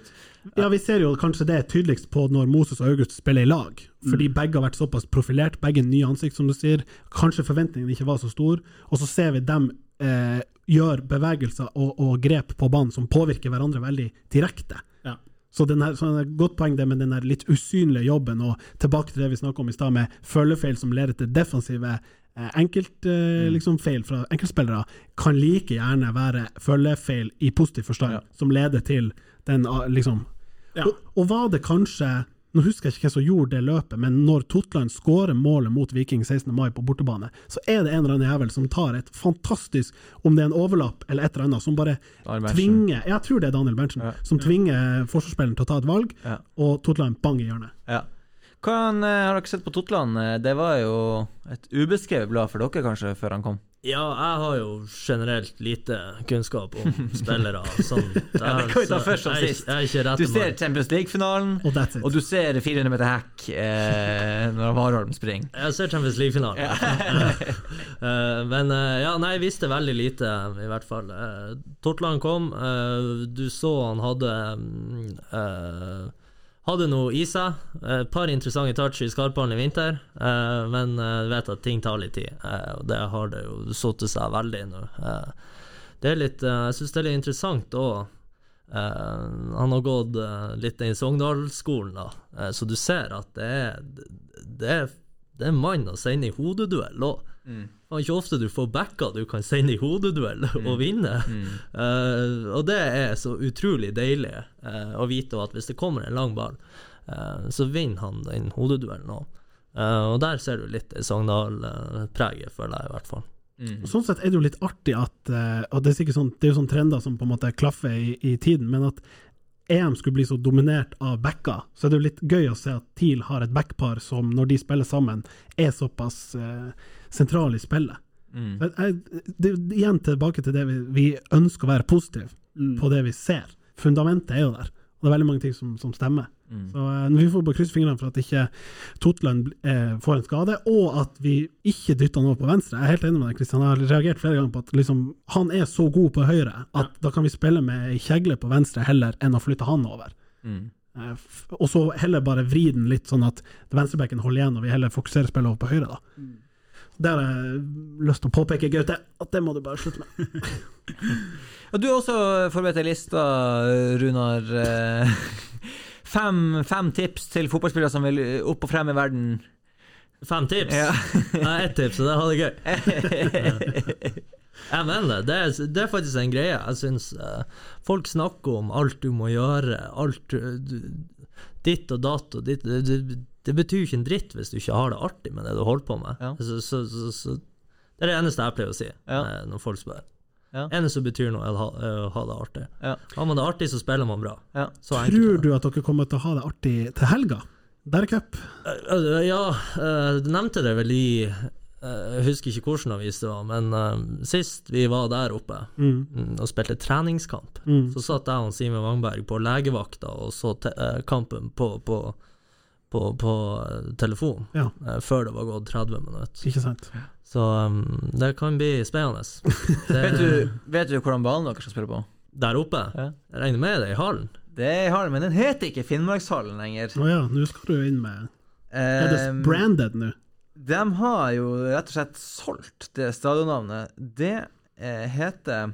Ja, vi ser jo kanskje det tydeligst på når Moses og August spiller i lag. Fordi begge har vært såpass profilert, begge nye ansikt, som du sier. Kanskje forventningene ikke var så store. Og så ser vi dem eh, gjøre bevegelser og, og grep på banen som påvirker hverandre veldig direkte. Ja. Så den her, så det er godt poeng det med den litt usynlige jobben, og tilbake til det vi snakket om i stad, med følgefeil som leder til defensive enkelt, eh, liksom feil fra enkeltspillere, kan like gjerne være følgefeil i positiv forstand, som leder til den ah, liksom Ja. og, og var det kanskje nå husker jeg ikke hvem som gjorde det løpet, men når Totland skårer målet mot Viking 16. mai på bortebane, så er det en eller annen jævel som tar et fantastisk, om det er en overlapp eller et eller annet, som bare tvinger Jeg tror det er Daniel Berntsen, Ja. som tvinger forsvarsspilleren til å ta et valg, Ja. og Totland bang i hjørnet. Ja. Hvordan eh, har dere sett på Totland? Eh, Det var jo et ubeskrevet blad for dere, kanskje, før han kom? Ja, jeg har jo generelt lite kunnskap om spillere. Jeg Ja, det kan vi ta først og sist. Jeg er ikke Du ser Champions League-finalen, Og og du ser 400 meter hack eh, når Warholm springer. Jeg ser Champions League-finalen. Ja. men eh, ja, nei, jeg visste veldig lite, i hvert fall. Tortland Totland kom. eh, du så han hadde eh, Hadde noe i seg. Et par interessante touch i skarpballen i vinter, eh, men du vet at ting tar litt tid. eh, og det har det jo satt seg veldig nå. Eh, det er litt eh, Jeg syns det er litt interessant òg. han har gått eh, litt i Sogndal-skolen, da, Eh, så du ser at det er Det er, det er mann å sende i hodeduell òg. Det er ikke ofte du får backa du kan sende i hodeduell og vinne. Eh, og det er så utrolig deilig uh, å vite at hvis det kommer en lang ball, uh, så vinner han den hodeduellen òg. og der ser du litt Sogndal-preget, føler jeg i hvert fall. Mm. Sånn sett er det jo litt artig at Og det er sikkert sånn, det er jo sånn trender som på en måte klaffer i, i tiden, men at EM skulle bli så dominert av backer, så er det jo litt gøy å se at TIL har et backpar som, når de spiller sammen, er såpass eh, sentral i spillet. Mm. Jeg, det, igjen tilbake til det vi, vi ønsker å være positive på det vi ser. Fundamentet er jo der, og det er veldig mange ting som, som stemmer. Mm. Så eh, Vi får bare krysse fingrene for at ikke Totland eh, får en skade, og at vi ikke dytter han over på venstre. Jeg er helt enig med deg, Kristian. Jeg har reagert flere ganger på at liksom, han er så god på høyre at da kan vi spille med ei kjegle på venstre heller enn å flytte han over. Mm. Eh, f- og så heller bare vri den litt sånn at venstrebacken holder igjen, og vi heller fokuserer spillet over på høyre. da. Det har jeg lyst til å påpeke, Gaute, at det må du bare slutte med. Og du har også forberedt ei liste, Runar. eh, Fem, fem tips til fotballspillere som vil opp og frem i verden. Fem tips? Ja. Nei, ett tips, og det har det gøy. Jeg mener det. Det er, det er faktisk en greie. Jeg syns folk snakker om alt du må gjøre, alt du, du, ditt og datt og ditt det, betyr jo ikke en dritt hvis du ikke har det artig med det du holder på med. Ja. Så, så, så, så, det er det eneste jeg pleier å si Ja. eh, når folk spør. Ja. Eneste som betyr noe, er å ha, er ha det artig. Ja. Har man det artig, så spiller man bra. Ja. Så Tror du at dere kommer til å ha det artig til helga? Der er cup. Eh, Ja, eh, du nevnte det vel i eh, Jeg husker ikke hvilken avis det var, men eh, sist vi var der oppe Mm. mm, og spilte treningskamp, Mm. så satt jeg og Simen Wangberg på legevakta og så eh, kampen på, på, på, på telefon Ja, eh, før det var gått 30 minutter. ikke sant. Så um, det kan bli spennende. Det, Vet, du, vet du hvordan banen dere skal spille på? Der oppe? Ja. Jeg regner med det i hallen? Det er i hallen, men den heter ikke Finnmarkshallen lenger. Å ja, nå skal du inn med Er det Eh, branded nå? De har jo rett og slett solgt det stadionnavnet. Det eh, heter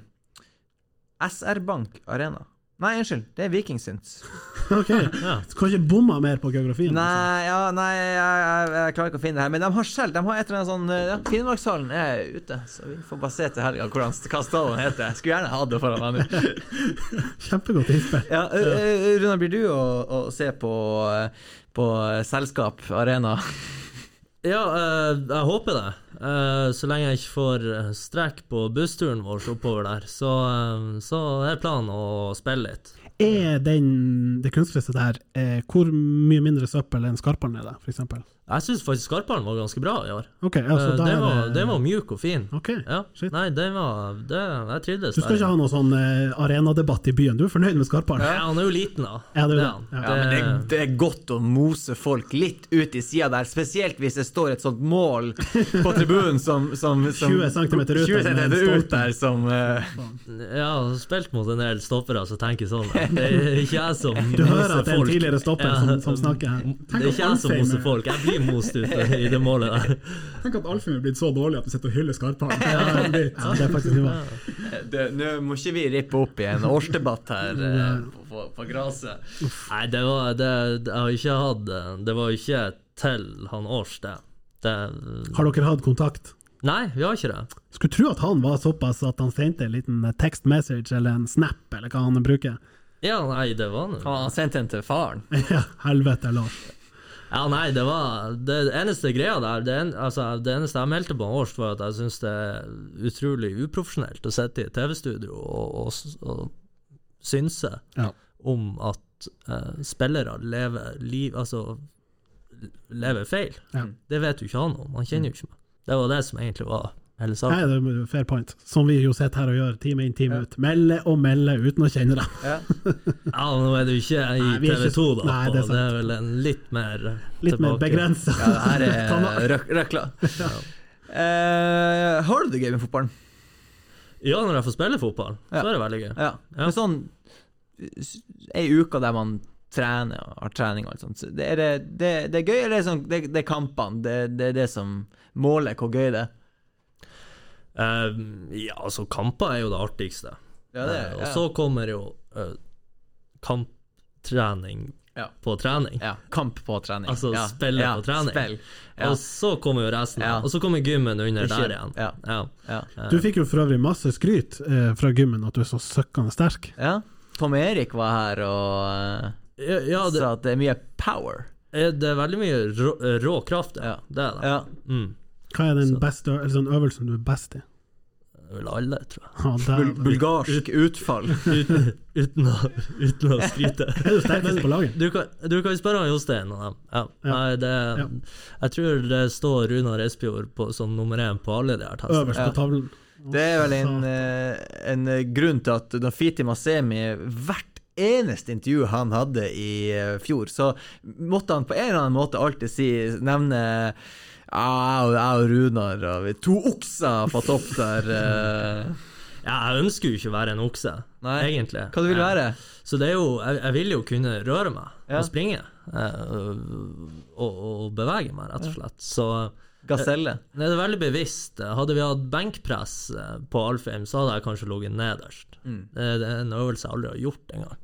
SR Bank Arena. Nei, unnskyld, det er Vikingsyns. Ok, Ja. så kan ikke bomma mer på geografien? altså. Nei, ja, nei jeg, jeg, jeg klarer ikke å finne det her. Men de har selv De har et eller annet sånn eh, ja, Finnmarkshallen er ute, så vi får bare se til helga hvordan hva stallen heter. Jeg skulle gjerne hatt det foran meg nå. Kjempegodt innspill. Ja, uh, uh, Runar, blir du å, å se på, eh, på eh, Selskap Arena? Ja, eh, jeg håper det. Eh, så lenge jeg ikke får eh, strekk på bussturen vår oppover der, så, så er planen å spille litt. Er den, det kunstgresset der hvor mye mindre søppel enn Skarpalen er det, eksempel? Jeg syns faktisk Skarphallen var ganske bra i år. Okay, altså Eh, da den, var, det den var mjuk og fin. Ok, Ja. shit. Nei, den var det, Jeg trivdes Du skal ikke ha noen sånn uh, arenadebatt i byen, du er fornøyd med Skarpalen? Ja, han er jo liten, da. Ja, det er Det det. Ja. Ja, men det, det er godt å mose folk litt ut i sida der, spesielt hvis det står et sånt mål på tribunen som, som, som 20 centimeter ut 20 der centimeter ut der som uh... Ja, spilt mot en del stoppere som tenker sånn. Det er ikke jeg som Du hører at det er en tidligere stopper Ja. som, som snakker her. Det er ikke jeg som moser folk, jeg blir most ut i det målet der. Tenk at Alfheim er blitt så dårlig at du sitter og hyller Skarphallen. Ja, det er faktisk det- Nå må ikke vi rippe opp i en årsdebatt her eh, på, på, på gresset. Nei, det var det, det, Jeg har ikke hatt Det var ikke til han Års, det. det. Har dere hatt kontakt? Nei, vi har ikke det. Skulle tro at han var såpass at han sendte en liten text message eller en snap, eller hva han bruker. Ja, nei, det var nå Han sendte den til faren. Ja, helvete, Lars. Ja, nei, det var Det eneste greia der Det, en, altså, det eneste jeg meldte på Årst, var at jeg syns det er utrolig uprofesjonelt å sitte i et TV-studio og, og, og synse Ja. om at uh, spillere lever liv Altså lever feil. Ja. Det vet jo ikke han om. Han kjenner jo ikke meg. Det var det som egentlig var hele Nei, det er fair point. Som vi jo sitter her og gjør, time inn, time ut. Melde og melde uten å kjenne dem. Ja. Ja, nå er du ikke i er TV 2, da. Nei, det er det, er vel en litt mer Litt Litt mer tilbake- begrensa. Ja, det her er røk, røkla. Eh, har du det gøy med fotballen? Ja, når jeg får spille fotball, Ja. så er det veldig gøy. Ja. Ja. Men sånn ei uke der man trener og har trening og alt sånt, så det er, det, det, det er gøy, eller er det, sånn, det, det er kampene? Det, det er det som måler hvor gøy det er? Eh, ja, altså, kamper er jo det artigste. Ja, det Eh, er, og ja. så kommer jo eh, kamptrening Ja. på trening. ja, kamp på trening. Altså, ja. spille ja, på trening. Spill. Ja. Og så kommer jo resten. Ja. Og så kommer gymmen under Ikke- der igjen. ja. Ja. Ja. Du fikk jo for øvrig masse skryt eh, fra gymmen at du er så søkkende sterk. ja. Tom Erik var her og uh, Ja, ja, det, sa at det er mye power. er- det er veldig mye rå, rå kraft, det. Ja. det er det. Ja. Mm. Hva er den beste eller sånn øvelsen du er best i? Vel alle, tror jeg. Ah, Bul bulgarsk utfall. Uten, uten, å, uten å skryte. er du sterkest på laget? Du kan, du kan spørre han Jostein om dem. Ja. Ja. Nei, det, Ja. Jeg tror det står Runar Espejord som nummer én på alle de her testene. Øverst på tavlen. Det er vel en, eh, en eh, grunn til at da Fiti Masemi hvert eneste intervju han hadde i eh, fjor, så måtte han på en eller annen måte alltid si, nevne jeg og- jeg og Runar og vi- to okser på topp der. Uh. Ja, jeg ønsker jo ikke å være en okse, Nei. egentlig. Hva du vil Ja. være? Så det er jo Jeg, jeg vil jo kunne røre meg Ja. og springe. eh, og, og bevege meg, rett og slett. Så Gaselle? det er veldig bevisst. Hadde vi hatt benkpress eh, på Alfheim, så hadde jeg kanskje ligget nederst. Mm. Det, det er en øvelse jeg aldri har gjort engang.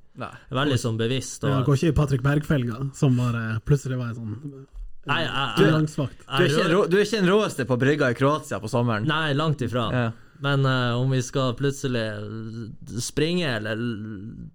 Veldig sånn bevisst. Ja, Og, går ikke i Patrick Berg-felga, som bare plutselig var en sånn nei, jeg, jeg. Du er, du er ikke den råeste på brygga i Kroatia på sommeren? Nei, langt ifra. Ja. Men uh, om vi skal plutselig springe eller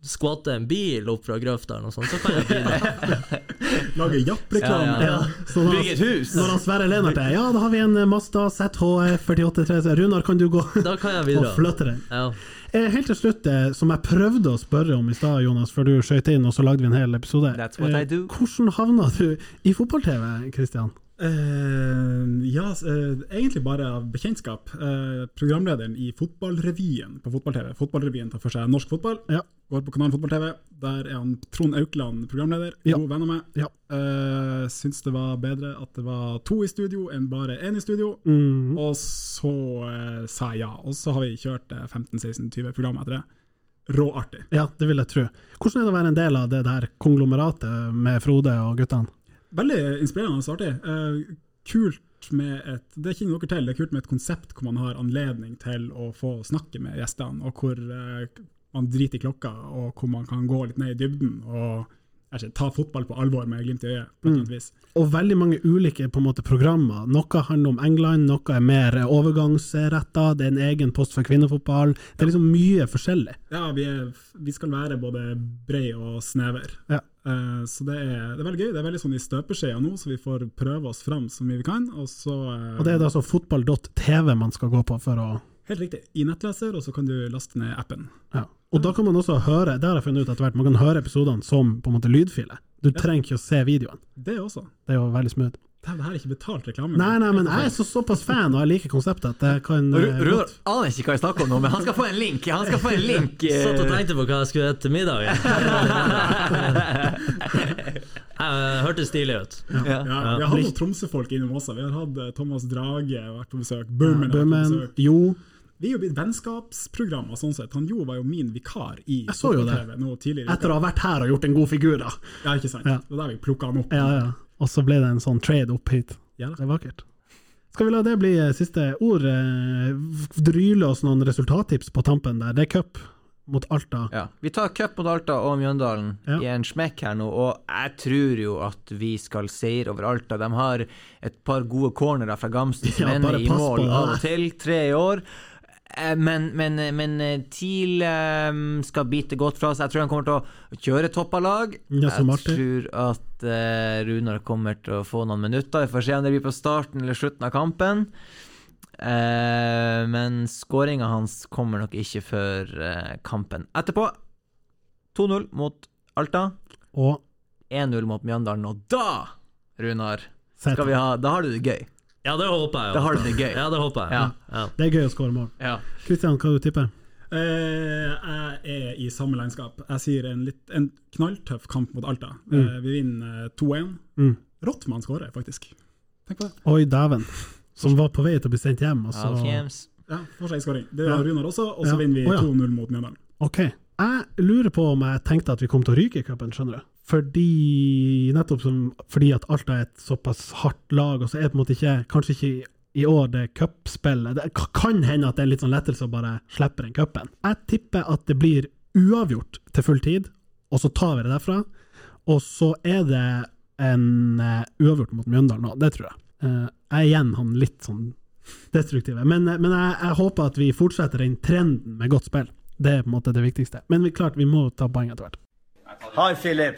skvatte en bil opp fra grøfta eller noe sånt, så kan jeg bidra. Lage Japp-reklame. Ja, ja. Ja, Bygge et hus? når han Sverre Lennart er Ja, da har vi en Mazda ZH483. Runar, kan du gå Da kan jeg og flytte den? Ja. Eh, Helt til slutt, eh, som jeg prøvde å spørre om i stad, Jonas, før du skøyt inn, og så lagde vi en hel episode. That's what I do. Hvordan havna du i fotball-TV, Kristian? Eh, ja, eh, egentlig bare av bekjentskap. Uh, programlederen i Fotballrevyen på fotball-TV. Fotballrevyen tar for seg norsk fotball. Ja. Går på kanalen Fotball-TV. Der er han Trond Aukland programleder. Ja. God venn av meg. Ja. Syns det var bedre at det var to i studio enn bare én i studio. Mm. Og så sa jeg ja. Og så har vi kjørt eh, 15-16-20 program etter det. Råartig. Ja, det vil jeg tro. Hvordan er det å være en del av det der konglomeratet med Frode og guttene? Veldig inspirerende og artig. Eh, kult med et Det kjenner dere til, det er kult med et konsept hvor man har anledning til å få snakke med gjestene, og hvor eh, man driter i klokka, og hvor man kan gå litt ned i dybden og ikke, ta fotball på alvor med glimt i øyet. på et annet vis. Og veldig mange ulike måte, programmer. Noe handler om England, noe er mer overgangsretta, det er en egen post for kvinnefotball. Det er liksom mye forskjellig. Ja, vi, er, vi skal være både brei og snever. Ja. Eh, så det er, det er veldig gøy. Det er veldig sånn i støpeskjea nå, så vi får prøve oss fram så mye vi kan. Og så uh, Og det er da altså fotball.tv man skal gå på for å Helt riktig. I nettleser, og så kan du laste ned appen. ja. Og da kan man også høre, det har jeg funnet ut etter hvert, man kan høre episodene som på en måte lydfile. Du trenger ikke å se videoen. Det også. Det er jo veldig smooth. Det her er ikke betalt reklame. Nei, nei, men jeg er så såpass fan, og jeg liker konseptet, at jeg kan eh, Runar aner ikke hva jeg snakker om nå, men han skal få en link. Han skal få en link. eh. Satt og tenkte på hva jeg skulle spise til middag. Hørtes stilig ut. Ja. Ja, vi har hatt noen Tromsø-folk innom også. Vi har hatt eh, Thomas Drage vært på besøk. Bummen har vært på besøk. jo, Vi er jo blitt vennskapsprogrammer sånn sett. Han Jo var jo min vikar i Jeg så jo det. etter å ha vært her og gjort en god figur, da. Ja, ikke sant. Ja. Det var der vi plukka han opp. Ja, ja. Og så ble det en sånn trade opp hit. Ja. Det er vakkert. Skal vi la det bli eh, siste ord? Eh, Dryle oss noen resultattips på tampen der. Det er cup mot Alta. Ja. Vi tar cup mot Alta og Mjøndalen Ja. i en smekk her nå, og jeg tror jo at vi skal seire over Alta. De har et par gode cornerer fra Gamsten som Ja, ender i mål av og til. Tre i år. Eh, Men, men, men eh, TIL eh, skal bite godt fra seg. Jeg tror han kommer til å kjøre toppa lag. Ja, Jeg tror at eh, Runar kommer til å få noen minutter. Vi får se om det blir på starten eller slutten av kampen. Eh, men skåringa hans kommer nok ikke før eh, kampen etterpå. 2-0 mot Alta, Og 1-0 mot Mjøndalen, og da, Runar, skal vi ha Da har du det gøy. Ja, det håper jeg. Det har det gøy. Ja, det håper jeg. Ja. Ja. Det er gøy å skåre mål. Ja. Kristian, hva du tipper Eh, jeg er i samme landskap. Jeg sier en, litt, en knalltøff kamp mot Alta. Mm. Eh, vi vinner eh, 2-1. Mm. Rottmann skårer, faktisk. Tenk på det. Oi, dæven. Som var på vei til å bli sendt hjem, og så Ja, får seg en skåring. Det Ja. gjør Runar også, og så Ja. vinner vi 2-0 mot Mjøndalen. Ok. Jeg lurer på om jeg tenkte at vi kom til å ryke i cupen, skjønner du. Fordi nettopp som, fordi at Alta er et såpass hardt lag, og så er det på en måte ikke Kanskje ikke i- år det cupspillet Det kan hende at det er litt sånn lettelse å bare slippe den cupen. Jeg tipper at det blir uavgjort til full tid, og så tar vi det derfra. Og så er det en uh, uavgjort mot Mjøndalen òg, det tror jeg. Uh, jeg er igjen han litt sånn destruktive. Men, uh, men jeg, jeg håper at vi fortsetter den trenden med godt spill. Det er på en måte det viktigste. Men vi, klart, vi må ta poeng etter hvert. Hi, Philip.